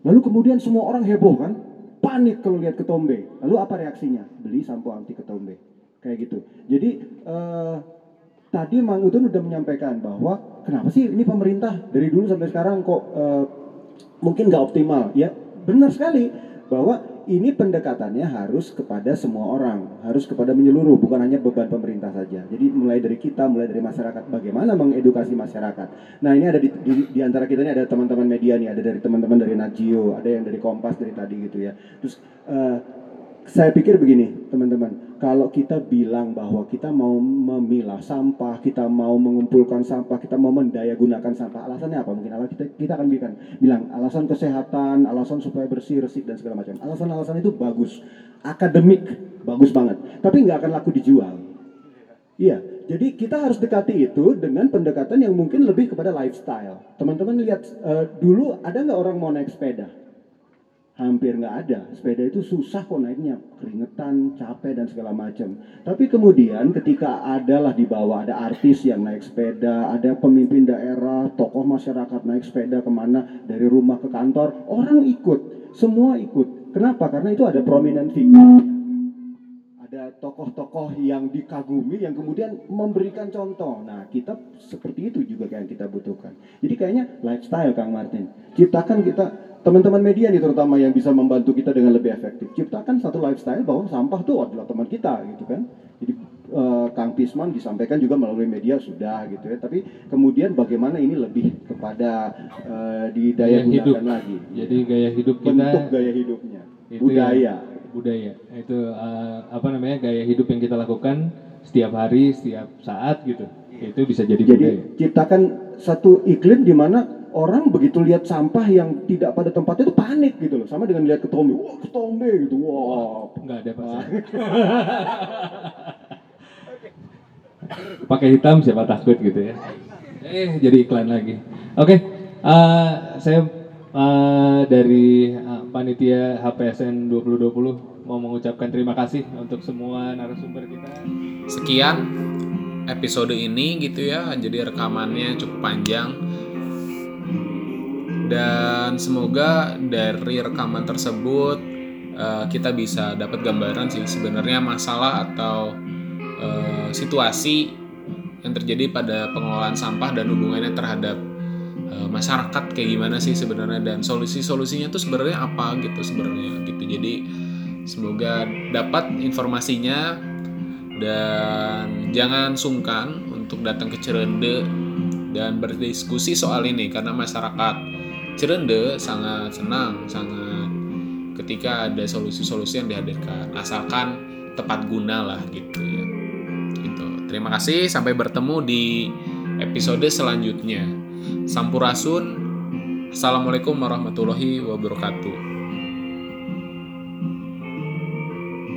Lalu kemudian semua orang heboh kan? Panik kalau lihat ketombe. Lalu apa reaksinya? Beli sampo anti ketombe. Kayak gitu. Jadi eh, tadi Mang Utun udah menyampaikan bahwa kenapa sih ini pemerintah dari dulu sampai sekarang kok eh, mungkin nggak optimal? Ya benar sekali bahwa ini pendekatannya harus kepada semua orang, harus kepada menyeluruh, bukan hanya beban pemerintah saja. Jadi mulai dari kita, mulai dari masyarakat, bagaimana mengedukasi masyarakat. Nah ini ada di, di, di antara kita ini ada teman-teman media nih, ada dari teman-teman dari Najio, ada yang dari Kompas dari tadi gitu ya. Terus eh, saya pikir begini teman-teman, kalau kita bilang bahwa kita mau memilah sampah, kita mau mengumpulkan sampah, kita mau mendaya gunakan sampah, alasannya apa? Mungkin alasan kita, kita akan bilang, bilang alasan kesehatan, alasan supaya bersih, resik dan segala macam. Alasan-alasan itu bagus, akademik bagus banget, tapi nggak akan laku dijual. Iya, jadi kita harus dekati itu dengan pendekatan yang mungkin lebih kepada lifestyle. Teman-teman lihat eh, dulu ada nggak orang mau naik sepeda? Hampir nggak ada. Sepeda itu susah kok naiknya, keringetan, capek dan segala macam. Tapi kemudian ketika adalah di bawah ada artis yang naik sepeda, ada pemimpin daerah, tokoh masyarakat naik sepeda ke mana dari rumah ke kantor, orang ikut, semua ikut. Kenapa? Karena itu ada prominent figure. Ada tokoh-tokoh yang dikagumi yang kemudian memberikan contoh. Nah, kita seperti itu juga yang kita butuhkan. Jadi kayaknya lifestyle Kang Martin. Ciptakan kita teman-teman media nih terutama yang bisa membantu kita dengan lebih efektif. Ciptakan satu lifestyle bahwa sampah itu adalah teman kita gitu kan. Jadi eh, Kang Pisman disampaikan juga melalui media sudah gitu ya. Tapi kemudian bagaimana ini lebih kepada didaya Gaya hidup. lagi. Jadi gaya hidup kita bentuk gaya hidupnya, itu budaya. budaya itu eh, apa namanya gaya hidup yang kita lakukan setiap hari setiap saat gitu itu bisa jadi, Jadi budaya ciptakan satu iklim di mana orang begitu lihat sampah yang tidak pada tempatnya itu panik gitu loh. Sama dengan lihat ketombe, wah ketombe gitu, wah. nggak ada pas <laughs> pakai hitam siapa takut gitu ya eh jadi iklan lagi oke eh, saya eh, dari eh, panitia HPSN 2020 mau mengucapkan terima kasih untuk semua narasumber kita Sekian episode ini gitu ya. Jadi rekamannya cukup panjang. Dan semoga dari rekaman tersebut eh, kita bisa dapat gambaran sih sebenarnya masalah atau eh, situasi yang terjadi pada pengelolaan sampah dan hubungannya terhadap eh, masyarakat kayak gimana sih sebenarnya dan solusi-solusinya tuh sebenarnya apa gitu sebenarnya gitu. Jadi semoga dapat informasinya dan jangan sungkan untuk datang ke Cirende dan berdiskusi soal ini karena masyarakat Cirende sangat senang, sangat ketika ada solusi-solusi yang dihadirkan, asalkan tepat guna lah gitu ya. Gitu. Terima kasih, sampai bertemu di episode selanjutnya. Sampurasun. Assalamualaikum warahmatullahi wabarakatuh.